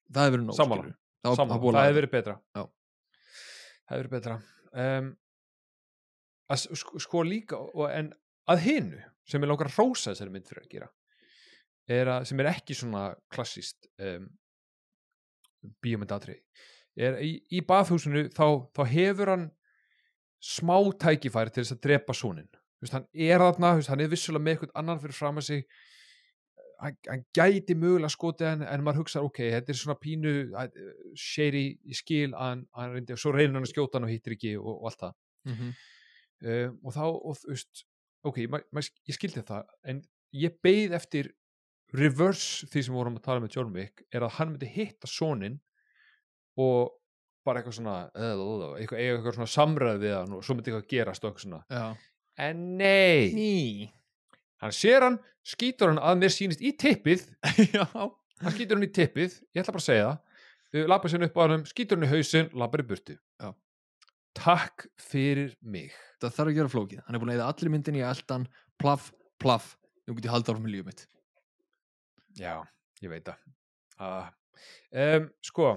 Speaker 1: það hefði verið nóg,
Speaker 2: Sammála.
Speaker 1: það, það,
Speaker 2: hefur verið betra.
Speaker 1: Já.
Speaker 2: það hefur verið betra. Um, að, sko, sko líka og, en að hinu sem ég langar að rósa þessari mynd fyrir að gera er að, sem er ekki svona klassist um, bíómyndatri er í, í baðhúsinu þá, þá hefur hann smá tækifæri til þess að drepa Vist, hann er þarna, hann er vissulega með eitthvað annan fyrir fram að sig. Hann, hann gæti mögulega skotið en, en maður hugsa ok, þetta er svona pínu shady í skil að hann, hann reyndi, svo reynir hann að skjóta hann og hittir ekki og, og allt það.
Speaker 1: Mm -hmm.
Speaker 2: um, og þá, og, veist ok, ma, ma, ég skildi það en ég beið eftir reverse því sem við vorum að tala með John Wick er að hann myndi hitta sonin og bara eitthvað svona uh, eitthvað, eitthvað svona samræð við hann og svo myndi eitthvað gerast og eitthvað svona.
Speaker 1: Já,
Speaker 2: en nei,
Speaker 1: ný.
Speaker 2: Hann sér hann skýtur hann að mér sýnist í tippið.
Speaker 1: Já,
Speaker 2: hann skýtur hann í tippið, ég ætla bara að segja það. Lappa sér upp á hann, skýtur hann í hausinn lappar í burtu.
Speaker 1: Já.
Speaker 2: takk fyrir mig.
Speaker 1: Það þarf að gera flókið. Hann er búin að eða allir myndin í eldan. Plaff, plaff, nú get ég halda áfram með lífið mitt.
Speaker 2: Já, ég veit það. Um, sko,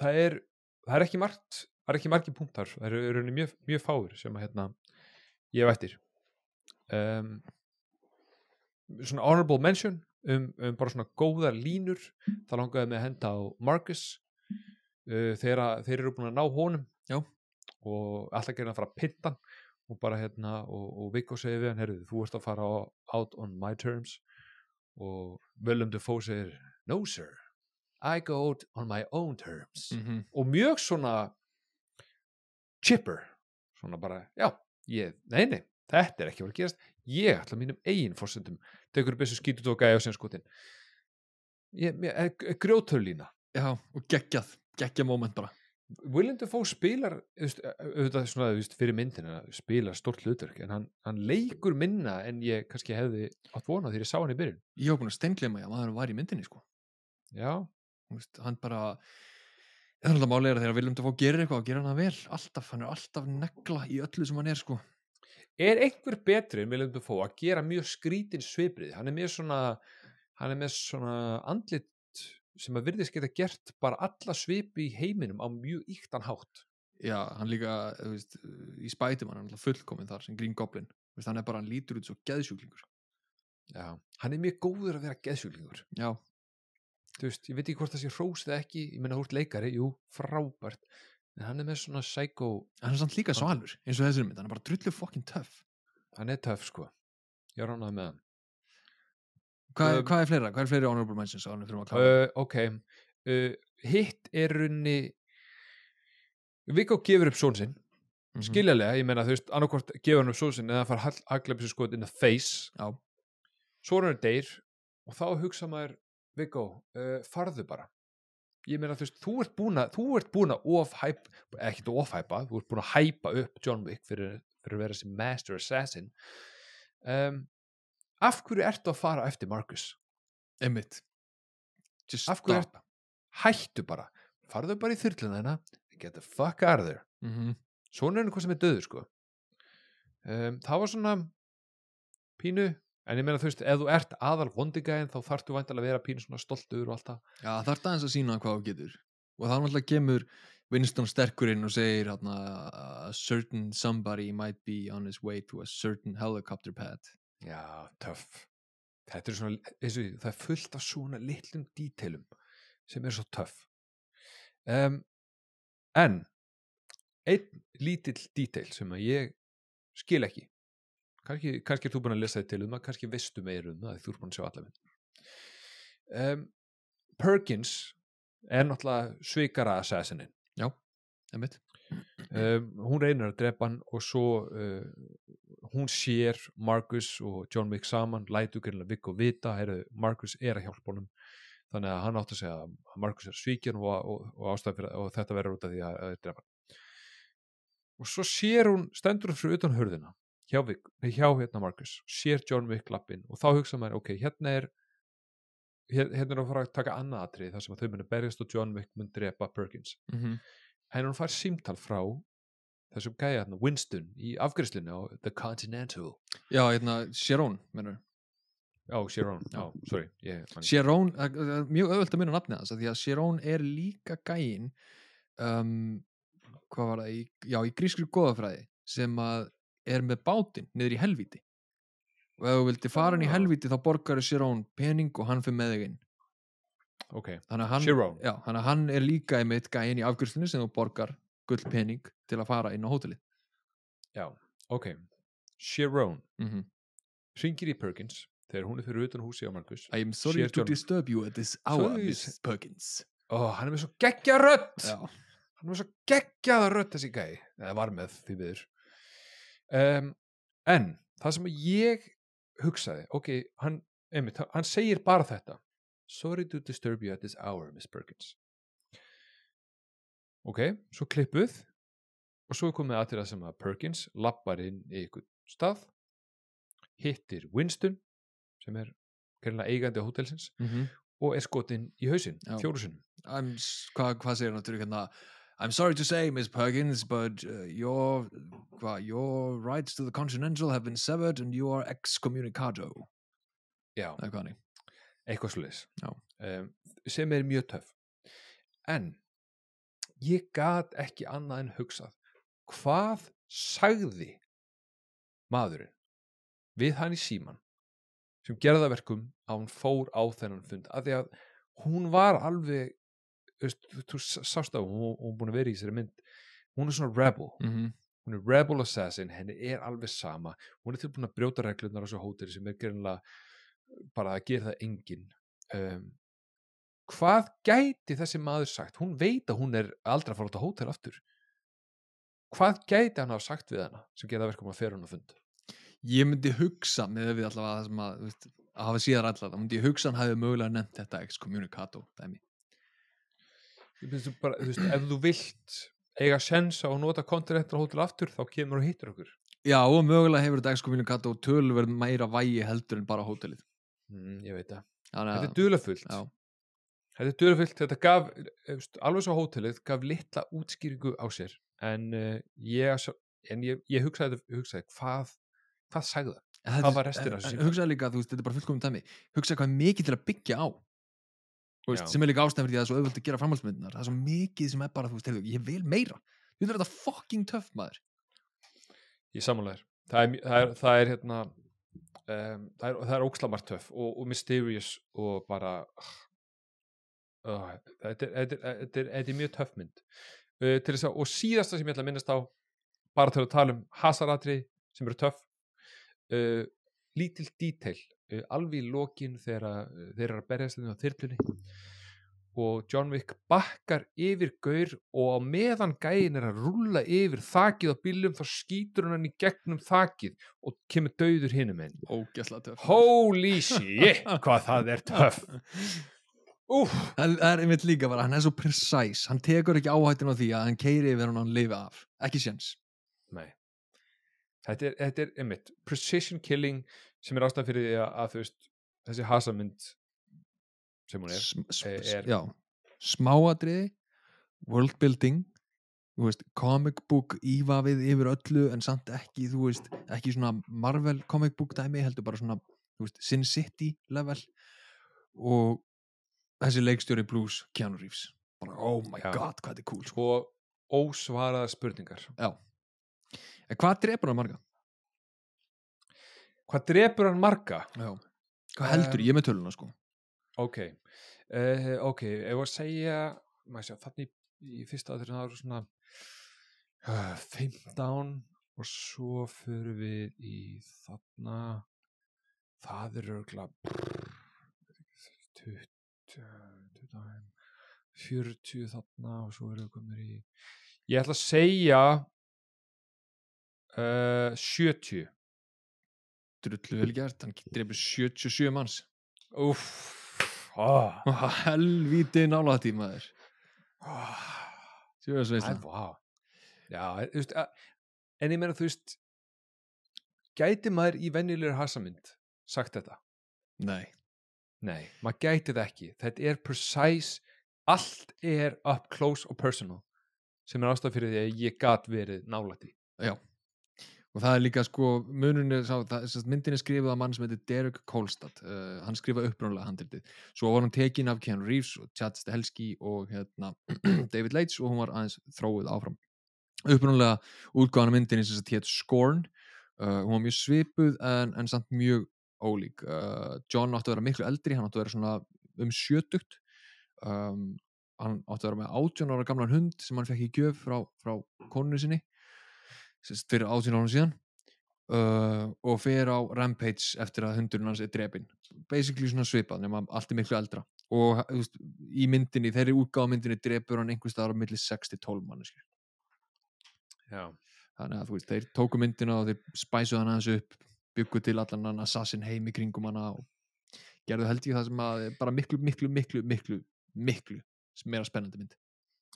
Speaker 2: það er, það er ekki margt, það er ekki margir punktar, það eru er rauninni mjög, mjög fáir sem að hérna, ég hef eftir. Um, svona honorable mention um, um bara svona góðar línur, það langaði með að henda á Marcus uh, þegar að- þeir eru búin að ná honum
Speaker 1: Já.
Speaker 2: og alltaf gerði að fara að pitta og bara hérna, og, og Viggo segi við hann, herrðu, þú ert að fara á, out on my terms og Willem Dafoe segir no sir, I go out on my own terms.
Speaker 1: Mm -hmm.
Speaker 2: og mjög svona chipper. Svona bara, já, ég, nei nei þetta er ekki að vera að gerast, ég ætla mínum eigin fórsendum, tekur upp þessu skítu tóka og sem skotin. Ég, ég, grjótörlína
Speaker 1: já, og geggjað, geggjað moment bara.
Speaker 2: Willem Dafoe spilar auðvitað svona veist, fyrir myndina spilar stort hlutverk en hann, hann leikur minna en ég kannski hefði átt vonað þegar ég sá hann í byrjun.
Speaker 1: Ég var búin að steinglema að maður var í myndinni sko.
Speaker 2: Já,
Speaker 1: veist, hann bara það er alltaf málega þegar Willem Dafoe gerir eitthvað og gerir hann það vel. Alltaf, hann er alltaf negla í öllu sem hann er sko.
Speaker 2: Er einhver betri en Willem Dafoe að gera mjög skrítin sviprið? Hann er með svona hann er með svona andlit sem að virðist geta gert bara alla svipi í heiminum á mjög íktan hátt.
Speaker 1: Já, hann líka, þú veist, í spætum hann er alltaf fullkomin þar sem Green Goblin. Veist, hann er bara, hann lítur út svo geðsjúklingur.
Speaker 2: Já. hann er mjög góður að vera geðsjúklingur.
Speaker 1: Já,
Speaker 2: þú veist, ég veit ekki hvort það sé hrós eða ekki, ég meina húrt leikari, jú, frábært en hann er með svona psycho
Speaker 1: hann er samt líka svalur eins og þessir mynd, hann er bara drullu fucking töff.
Speaker 2: Hann er töff sko. Ég er ánað með hann.
Speaker 1: Hvað,
Speaker 2: Um,
Speaker 1: hvað er fleira, hvað er fleiri honorable mentions
Speaker 2: uh, ok. Uh, hitt er runni Viggo gefur upp són sinn
Speaker 1: Mhm.
Speaker 2: skiljalega, ég meina þú veist annarkvort gefur hann upp són sinn eða hann fara hagleipis skot in the face.
Speaker 1: Já.
Speaker 2: svo er hann deyr og þá hugsa maður Viggo, uh, farðu bara. Ég meina þú veist, þú ert búin að þú ert búin að ofhæpa, ekkert ofhæpa þú ert búin að hæpa upp John Wick fyrir, fyrir að vera þessi master assassin. Um, af hverju ertu að fara eftir Marcus?
Speaker 1: just
Speaker 2: af hverju
Speaker 1: stop.
Speaker 2: ert hættu bara, farðu bara í þyrluna þeina get the fuck out of there.
Speaker 1: Mhm.
Speaker 2: svona er einhver sem er döður sko. Um, það var svona pínu en ég meina þú veist, ef þú ert aðal vondigæðin þá þarftu væntalega að vera pínu svona stoltur og allt það.
Speaker 1: Já, er aðeins að sína hvað þú getur. Og þá náttúrulega kemur Winston sterkur inn og segir hana, a certain somebody might be on his way to a certain helicopter pad.
Speaker 2: Já, töff. Þetta er svona, því, það er fullt af svona litlum dítelum sem er svo töff. Um, en einn lítill dítel sem að ég skil ekki kannski, kannski er þú búin að lesa þið til um það kannski veistu meir um það þú er búin að sjá allaveg um, Perkins er náttúrulega svikara assassinin.
Speaker 1: Einmitt.
Speaker 2: Um, hún reynir að drepa hann og svo uh, hún sér Marcus og John Wick saman lætu greinlega Viggo vita heyrðu, Marcus er að hjálpa honum. Þannig að hann átt að segja að Marcus er svíkjan og, og, og, og þetta verður út af því að, að drepa hann. Og svo sér hún stendur fyrir utan hurðina hjá, hjá hérna Marcus sér John Wick lappin og þá hugsa maður ok, hérna er hér- hérna er að fara að taka annað atrið þar sem að þau muni berjast og John Wick mun drepa Perkins
Speaker 1: mm -hmm.
Speaker 2: en hún fær símtal frá þessum gæja hérna, Winston í afgriðslinu á The Continental
Speaker 1: Já, hérna, Sharon mennur.
Speaker 2: á Sharon,
Speaker 1: Já.
Speaker 2: já, sorry man,
Speaker 1: Sharon, er mjög öðvöld að minna nafnið hans af því að Sharon er líka gæin um, hvað var það í, já, í grískri góðafræði sem að er með bátinn niður í helvíti. Og ef þú vildi fara inn í
Speaker 2: Ah.
Speaker 1: helvíti þá borgar Sharon pening og hann fyrir með þig inn.
Speaker 2: Ok,
Speaker 1: þannig að hann, já, þannig að hann er líka einmitt gæin í afgjörslunni sem þú borgar gull pening til að fara inn á hótelið.
Speaker 2: Já, ok. Sharon,
Speaker 1: mm -hmm.
Speaker 2: ringir í Perkins þegar hún er fyrir utan húsi á Marcus
Speaker 1: I am sorry
Speaker 2: Sér
Speaker 1: to disturb you at this hour,
Speaker 2: Sorry,
Speaker 1: Miss. Perkins.
Speaker 2: Ó, hann er með svo geggja rödd.
Speaker 1: Já,
Speaker 2: hann er með svo geggjaða rödd þessi gæi. Eða var með því viður um, en það sem ég hugsaði, ok, hann einmitt, hann segir bara þetta. Sorry to disturb you at this hour Miss Perkins. Ok, svo klippuð og svo komið að til það sem að Perkins lappar inn í ykkur stað hittir Winston sem er greinlega eigandi á hótelsins
Speaker 1: mm
Speaker 2: og er skotinn í hausinn
Speaker 1: Já.
Speaker 2: fjóru sinnum.
Speaker 1: I'm, s- hvað, hvað segir hann aftur hérna I'm sorry to say, Miss Perkins, but uh, your, your rights to the Continental have been severed and you are excommunicado.
Speaker 2: já,
Speaker 1: Það er hann
Speaker 2: eitthvað sluðis
Speaker 1: Já.
Speaker 2: um, sem er mjög töff. En ég gat ekki annað en hugsað hvað sagði maðurinn við hann í síman sem gerði það verkum að hún fór á þennan fund? Af því að hún var alveg þú, sást á hún, hún er búin að vera í þessari mynd. Hún er svona rebel.
Speaker 1: Mm -hmm.
Speaker 2: hún er rebel assassin, henni er alveg sama. Hún er tilbúin að brjóta reglunar á þessu hóteli sem er greinlega bara að gera það engin um, hvað gæti þessi maður sagt? Hún veit að hún er aldrei að fara út á hótel aftur. Hvað gæti hann hafa sagt við hana sem gera verkum að fer hún að fund?
Speaker 1: Ég myndi hugsa með við allavega það sem að, að hafa síðar allavega, myndi ég hugsa hann hafi mögulega nefnt þetta excommunicado dæmi.
Speaker 2: Bara, þú veist, ef þú vilt eiga sens á að nota kontinental hótel aftur þá kemur og hittur okkur
Speaker 1: Já, og mögulega hefur þetta excommunicado tölverð meira vægi heldur en bara hótelið.
Speaker 2: mm, ég veit það, þetta er dulafullt
Speaker 1: já,
Speaker 2: Þetta er dörfullt, þetta gaf eh, alveg svo hótelið, gaf litla útskýringu á sér en, uh, ég, en ég, ég hugsaði, hugsaði hvað, hvað sagði það? Hvað var restin af
Speaker 1: en-
Speaker 2: þessu
Speaker 1: en
Speaker 2: símtali?
Speaker 1: Hugsaðu líka, þú veist, þetta er bara fullkomum dæmi. Hugsaðu hvað mikið til að byggja á. Veist, sem er líka ástæðan fyrir því að það er svo auðvöld að gera framhaldsmyndinar. Það er svo mikið sem er bara, þú veist, heyrðu, ég vil meira. Þú veist, þetta fucking töff maður.
Speaker 2: Ég samanlegar. Það er, það er, það er hérna um, það er, það er ókslamart töff og, og mysterious og bara ah, Ó, þetta, er, þetta, er, þetta, er, þetta er mjög töff mynd uh, til þess að, og síðasta sem ég ætla að minnast á bara til að tala um hasaratri sem eru töff uh, lítil detail uh, alveg í lokin þegar uh, þeir eru að berjast þeim á þyrlunni og John Wick bakkar yfir gaur og á meðan gæin er að rúlla yfir þakið á bílum þá skýtur hann í gegnum þakið og kemur dauður hinum einn
Speaker 1: ógæsla töff.
Speaker 2: Holy shit hvað það er töff. Úf,
Speaker 1: Það er einmitt líka bara, hann er svo precise hann tekur ekki áhættin á því að hann keiri yfir hann og hann lifi af, ekki séns.
Speaker 2: Nei Þetta er, þetta er einmitt precision killing sem er ástæð fyrir því að, að veist þessi hasamynd sem hún er
Speaker 1: s-
Speaker 2: er-
Speaker 1: s-
Speaker 2: er-
Speaker 1: já, smáatriði world building þú veist, comic book ívafið yfir öllu en samt ekki þú veist, ekki svona Marvel comic book dæmi, heldur bara svona þú veist, Sin City level og þessi leikstjóri blues Keanu Reeves bara oh my
Speaker 2: Já.
Speaker 1: god, hvað þetta er cool sko.
Speaker 2: sko ósvaraða spurningar
Speaker 1: já, en hvað drepur hann marga?
Speaker 2: Hvað drepur hann marga?
Speaker 1: Já. hvað heldur, ég með töluna sko
Speaker 2: Ok, uh, ok, ef að segja maður sjá, þannig í fyrsta aðrið það eru svona uh, 15 og svo fyrir við í þarna það er örgulega 20, 25 40 þarna og svo eru við komið í ég ætla að segja uh, 70
Speaker 1: drullu vel gert, hann drepur 77 manns
Speaker 2: Úff oh,
Speaker 1: helvíti nála tímaður
Speaker 2: oh.
Speaker 1: Sjöfis veist
Speaker 2: Æ, vá. Já, þú veist, að, en ég meina, þú veist, gæti maður í venjulegur hasamynd sagt þetta?
Speaker 1: Nei,
Speaker 2: Nei, maður gæti það ekki. Þetta er precise, allt er up close og personal sem er ástæð fyrir því að ég gat verið nálætti.
Speaker 1: já og það er líka sko, munurinn er sá, það, myndin er skrifuð af mann sem heitir Derek Kolstad. Uh, hann skrifaði upprunalega handritið. Svo var hann tekin af Keanu Reeves og Chad Stahelski og hérna David Leitch og hún var aðeins þróið áfram. Upprunalega útgáðan af myndinni sem hétt Scorn. Uh, hún var mjög svipuð en, en samt mjög ólík. Uh, John átti að vera miklu eldri, hann átti að vera svona um sjötugt. Um, hann átti að vera með 18 ára gamlan hund sem hann fekk í gjöf frá, frá konunni sinni sérst fyrir 18 ára síðan uh, og fer á Rampage eftir að hundurinn hans er drepinn. Basically svona svipað nema allt er miklu eldra. Og veist, í myndinni, þeirri útgáða myndinni drepur hann einhvers staðar á milli 6-12 manneskir
Speaker 2: Já.
Speaker 1: þannig að veist, þeir tóku myndina og þeir spæsuð hann aðeins upp byggu til allan hann assassin heim í kringum hana og gerðu held ég það sem að bara miklu, miklu, miklu, miklu miklu meira spennandi mynd.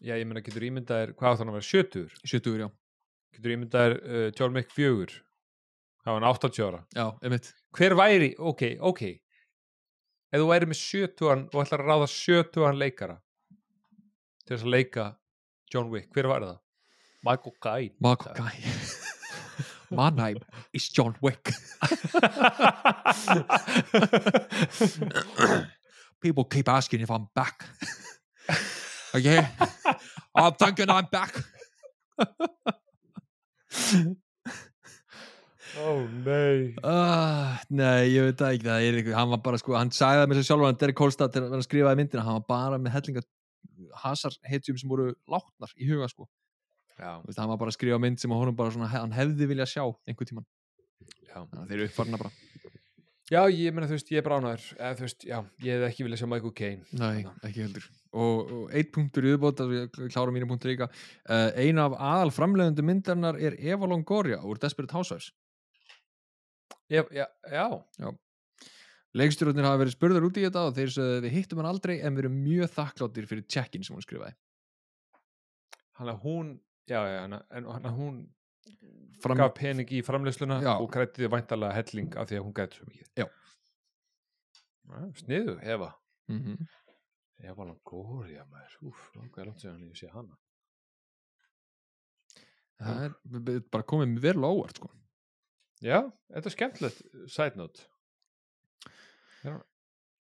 Speaker 2: Já, ég meina, getur ímyndaðir, hvað átt hann að vera 70?
Speaker 1: 70 já,
Speaker 2: Getur ímyndaðir uh, John Wick 4? Það var hann 80 ára.
Speaker 1: já, einmitt.
Speaker 2: Hver væri, ok, ok. Ef þú væri með sjötugan og ætlar að ráða sjötugan leikara til þess að leika John Wick, hver var það? Michael Caine.
Speaker 1: Mark Guy My name is John Wick. People keep asking if I'm back. Okay I'm thinking I'm back
Speaker 2: Ó nei.
Speaker 1: Uh, Nei, ég veit það ekki það er eitthvað, hann var bara sko, hann sagði það með sér sjálfur hann Derek Kolstad þegar hann skrifaði myndina hann var bara með hellinga hasar hetjum sem voru látnar í huga sko. Veist, hann var bara að skrifa mynd sem honum bara svona, hann hefði vilja sjá einhvern tíman
Speaker 2: já.
Speaker 1: Þannig að þeir eru uppfarna bara
Speaker 2: já, ég meina þú veist, ég er bránaður eða þú veist, já, ég hef ekki viljað sjá Michael Caine.
Speaker 1: Nei, ekki heldur. Og, og eitt punktur í viðbót að við klára mínu punktur líka. Uh, eina af aðal framleiðundu myndarinnar er Eva Longoria úr Desperate Housewives.
Speaker 2: Ég, já, já,
Speaker 1: leikstjórnir hafa verið spurður út í þetta og þeir sögðu við hittum hann aldrei en við erum mjög þakkláttir fyrir check-in sem hún skrifaði.
Speaker 2: Hann að hún já, já, en, en hann að hún
Speaker 1: Fram,
Speaker 2: gaf pening í framleysluna
Speaker 1: Já.
Speaker 2: og grætti þið væntalega helling af því að hún gæti svo mikið
Speaker 1: Já.
Speaker 2: Sniðu, Eva
Speaker 1: mm
Speaker 2: Eva Longoria, maður, úf, hvað er langt séðan ég sé hana
Speaker 1: það er bara komið mér vel á óvart sko.
Speaker 2: Já, þetta er skemmtilegt side note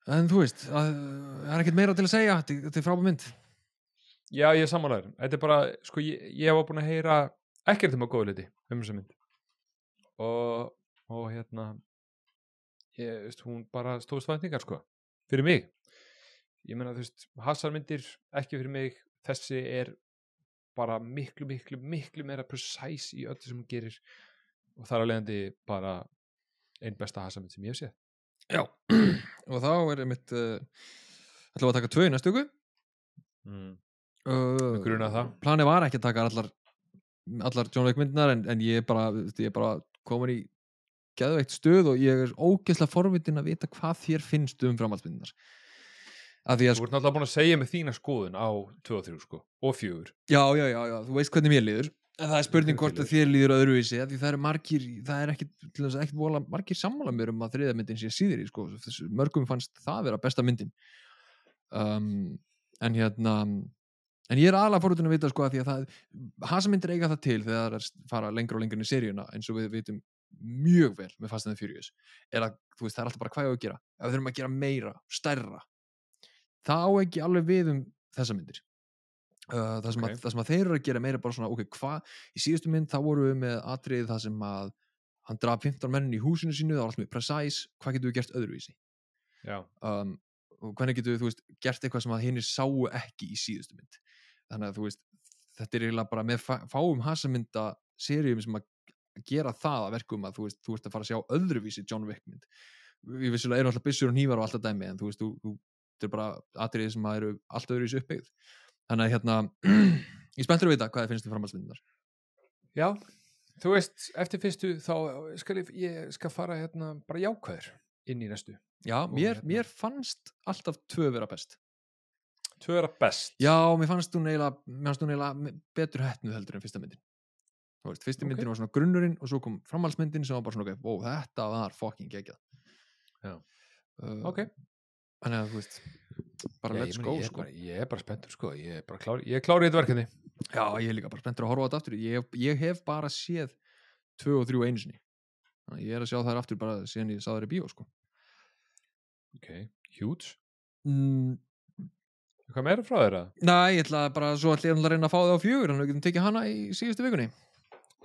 Speaker 1: en þú veist, að, það er ekkert meira til að segja þetta er frábæð mynd
Speaker 2: Já, ég er samanlegaður. Þetta er bara, sko, ég, ég var búin að heyra ekkert um að góða liti um þessa mynd. Og, og hérna, ég, veist, hún bara stóðst væntingar, sko, fyrir mig. ég meina þú veist hasarmyndir ekki fyrir mig þessi er bara miklu, miklu, miklu meira precise í öllu sem hún gerir og þar að leiðandi bara einn besta hasarmynd sem ég hef séð
Speaker 1: Já, og þá er einmitt uh, ætlum við að taka tvö í næstu ykkur
Speaker 2: mm.
Speaker 1: uh,
Speaker 2: Mig grunaði það.
Speaker 1: Planið var ekki að taka allar allar John Wick myndinar en, en ég er bara, er bara komin í geðveikt stöð og ég er ógeðslega forvitin að vita hvað þér finnst um framhaldsmyndinar
Speaker 2: Þú ert náttúrulega búin að segja með þína skoðun á 2 og 3 sko, og 4
Speaker 1: Já, já, já, já, þú veist hvernig mér líður. En það er spurning hvort að þér líður öðruvísi Því það eru margir, það er vola margir sammála mér um að þriða myndin sé síðri sko. Þessu, Mörgum fannst það vera besta myndin. Um, En hérna En ég er aðalega fórhundin að vita sko að því að það Hasamyndir eiga það til þegar það er að fara lengra og inn í seríuna eins og við vitum mjög vel með Fast and the Furious er að þú veist það er alltaf bara hvað ég á að gera. Ef við þurfum að gera meira, stærra það á ekki alveg við um þessa myndir. Uh, það, sem
Speaker 2: Ok.
Speaker 1: að, það sem að þeir eru að gera meira bara svona, ok, hvað í síðustu mynd þá voru við með atriðið það sem að hann draf 15 mennin í húsinu sínu það var alltaf mjög precise, hvað getum við gert öðruvísi? Um, og hvernig getum við, þú veist, gert eitthvað sem að hinnir sáu ekki í síðustu mynd þannig að þú veist, þetta er eiginlega bara með fá- fáum hasamynda seríum sem að gera það að verkum að þú veist, þú ert að fara að sjá öðruvísi John Wick mynd. Við vissulega erum alltaf byssur og nývar og alltaf dæmi en þú veist, þú, þú, þetta er bara atriðið sem að eru allt öðruvísi uppbyggð. Þannig að hérna, ég spenntur að vita hvað finnst um framhaldsmyndar
Speaker 2: Já, þú veist, eftir fyrstu þá skal ég, ég skal fara hérna bara jákvæður inn í næstu.
Speaker 1: já, mér,
Speaker 2: hérna-
Speaker 1: mér fannst alltaf tvö vera best
Speaker 2: Tvö er að best.
Speaker 1: Já, mér fannst hún eiginlega, betur hettnuð heldur en fyrsta myndin. Þú veist, fyrsta
Speaker 2: Ok.
Speaker 1: myndin var svona grunnurinn og svo kom framhaldsmyndin sem var bara svona, wow, þetta var fucking geggjað.
Speaker 2: Já.
Speaker 1: Uh,
Speaker 2: Ok.
Speaker 1: Þannig að, þú veist, bara
Speaker 2: Já,
Speaker 1: let's
Speaker 2: meina,
Speaker 1: go,
Speaker 2: ég er
Speaker 1: sko.
Speaker 2: Bara, ég er bara spenntur, sko. Ég er bara klár, ég er klár í þetta verkefni.
Speaker 1: Já, ég er líka bara spenntur að horfa þetta aftur. Ég, ég hef bara séð tvö og þrjú einu sinni. Þannig að ég er að sjá þær aftur bara síðan ég sá þær í bíó, sko.
Speaker 2: Ok, huge.
Speaker 1: Mm,
Speaker 2: Hvað meira frá þeirra?
Speaker 1: Næ, ég ætla bara, svo ætla ég að reyna að fá það á fjögur, að við getum tekið hana í síðustu vikunni.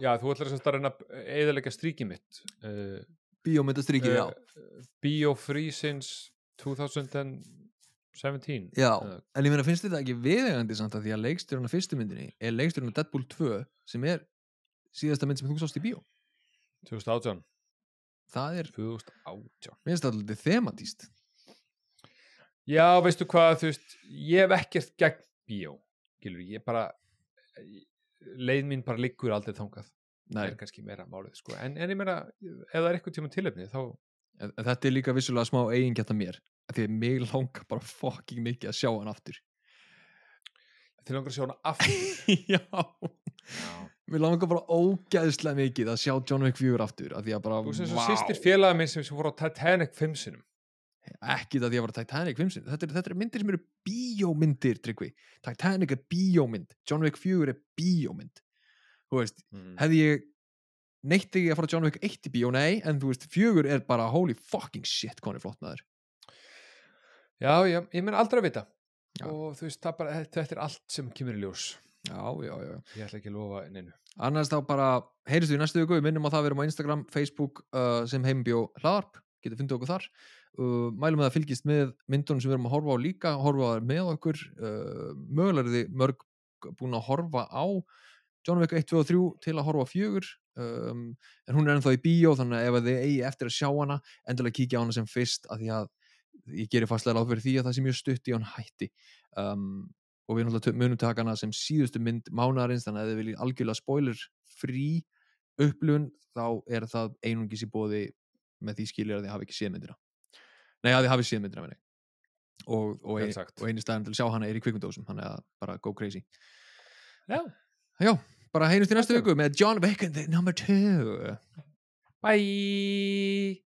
Speaker 2: Já, þú sagt að reyna að eðalega stríkið mitt. Uh,
Speaker 1: Bíómyndastrykið, já.
Speaker 2: Bio Free since 2017.
Speaker 1: Já,
Speaker 2: Uh,
Speaker 1: en ég meina finnst þetta ekki viðegandi samt að því að leikstjórn af fyrstu myndinni er leikstjórn af Deadpool 2 sem er síðasta mynd sem þú sást í bíó
Speaker 2: 2018.
Speaker 1: það er,
Speaker 2: 2018.
Speaker 1: mér finnst
Speaker 2: Já, veistu hvað, þú veist, ég hef ekkert gegn bíó, Gilur, ég bara, leið mín bara liggur aldrei þangað. Það er kannski meira málið, sko. En, en ég meina, ef það er eitthvað tíma tilefni, þá,
Speaker 1: en en þetta er líka vissulega smá eigingjarn af mér því að mig langar bara fucking mikið að sjá hann aftur
Speaker 2: til langar að sjá hana aftur.
Speaker 1: Já,
Speaker 2: Já.
Speaker 1: mér langar bara ógæðslega mikið að sjá John Wick 4 aftur af því að bara,
Speaker 2: Þú sem svo
Speaker 1: vá.
Speaker 2: sýstir félaga minn sem sem fór á Titanic 5 sinum.
Speaker 1: Ekki það því að vera Titanic 5 sinni. þetta, er- þetta er myndir sem eru bíómyndir Tryggvi, Titanic er bíómynd John Wick 4 er bíómynd þú veist,
Speaker 2: Mm.
Speaker 1: hefði ég neitt ekki að fara John Wick 1 í bíó, nei en þú veist, fjögur er bara holy fucking shit hvað hann er flott maður
Speaker 2: Já, já, ég menn aldrei að vita.
Speaker 1: Já.
Speaker 2: Og þú veist, það bara, þetta er allt sem kemur í ljós.
Speaker 1: já, já, já
Speaker 2: Ég ætla ekki að lofa neinu.
Speaker 1: annars þá bara, heyrðist við í næstu viku við minnum á það að við erum á Instagram, Facebook uh, sem heimbjó hlaðarp, getur fundið okkur þar uh, mælum með að fylgist með myndunum sem við erum að horfa á líka, horfa á með okkur. Uh, mögulega er þið mörg búin að horfa á John Wick 1, 2 og 3 til að horfa á fjögur. Um, en hún er ennþá í bíó þannig að ef að þið eigi eftir að sjá hana endilega kíkja á hana sem fyrst af því að ég gerir fastlega ráð fyrir því að það sé mjög stutt í hann hætti. Um, og við náttúrulega munum taka hana sem síðustu mynd mánaðarins þannig að ef þið viljið algjörlega spoiler frí upplun þá er það einungis í bóði með því skilir að þið hafi ekki séð myndina nei að þið hafi séð myndina meni. og, og, ein,
Speaker 2: sagt.
Speaker 1: og eini staðan til að sjá hana er í kvikmyndósum þannig að bara go crazy
Speaker 2: Já.
Speaker 1: já, bara heyrjumst í næstu viku með John and the number two
Speaker 2: Bye!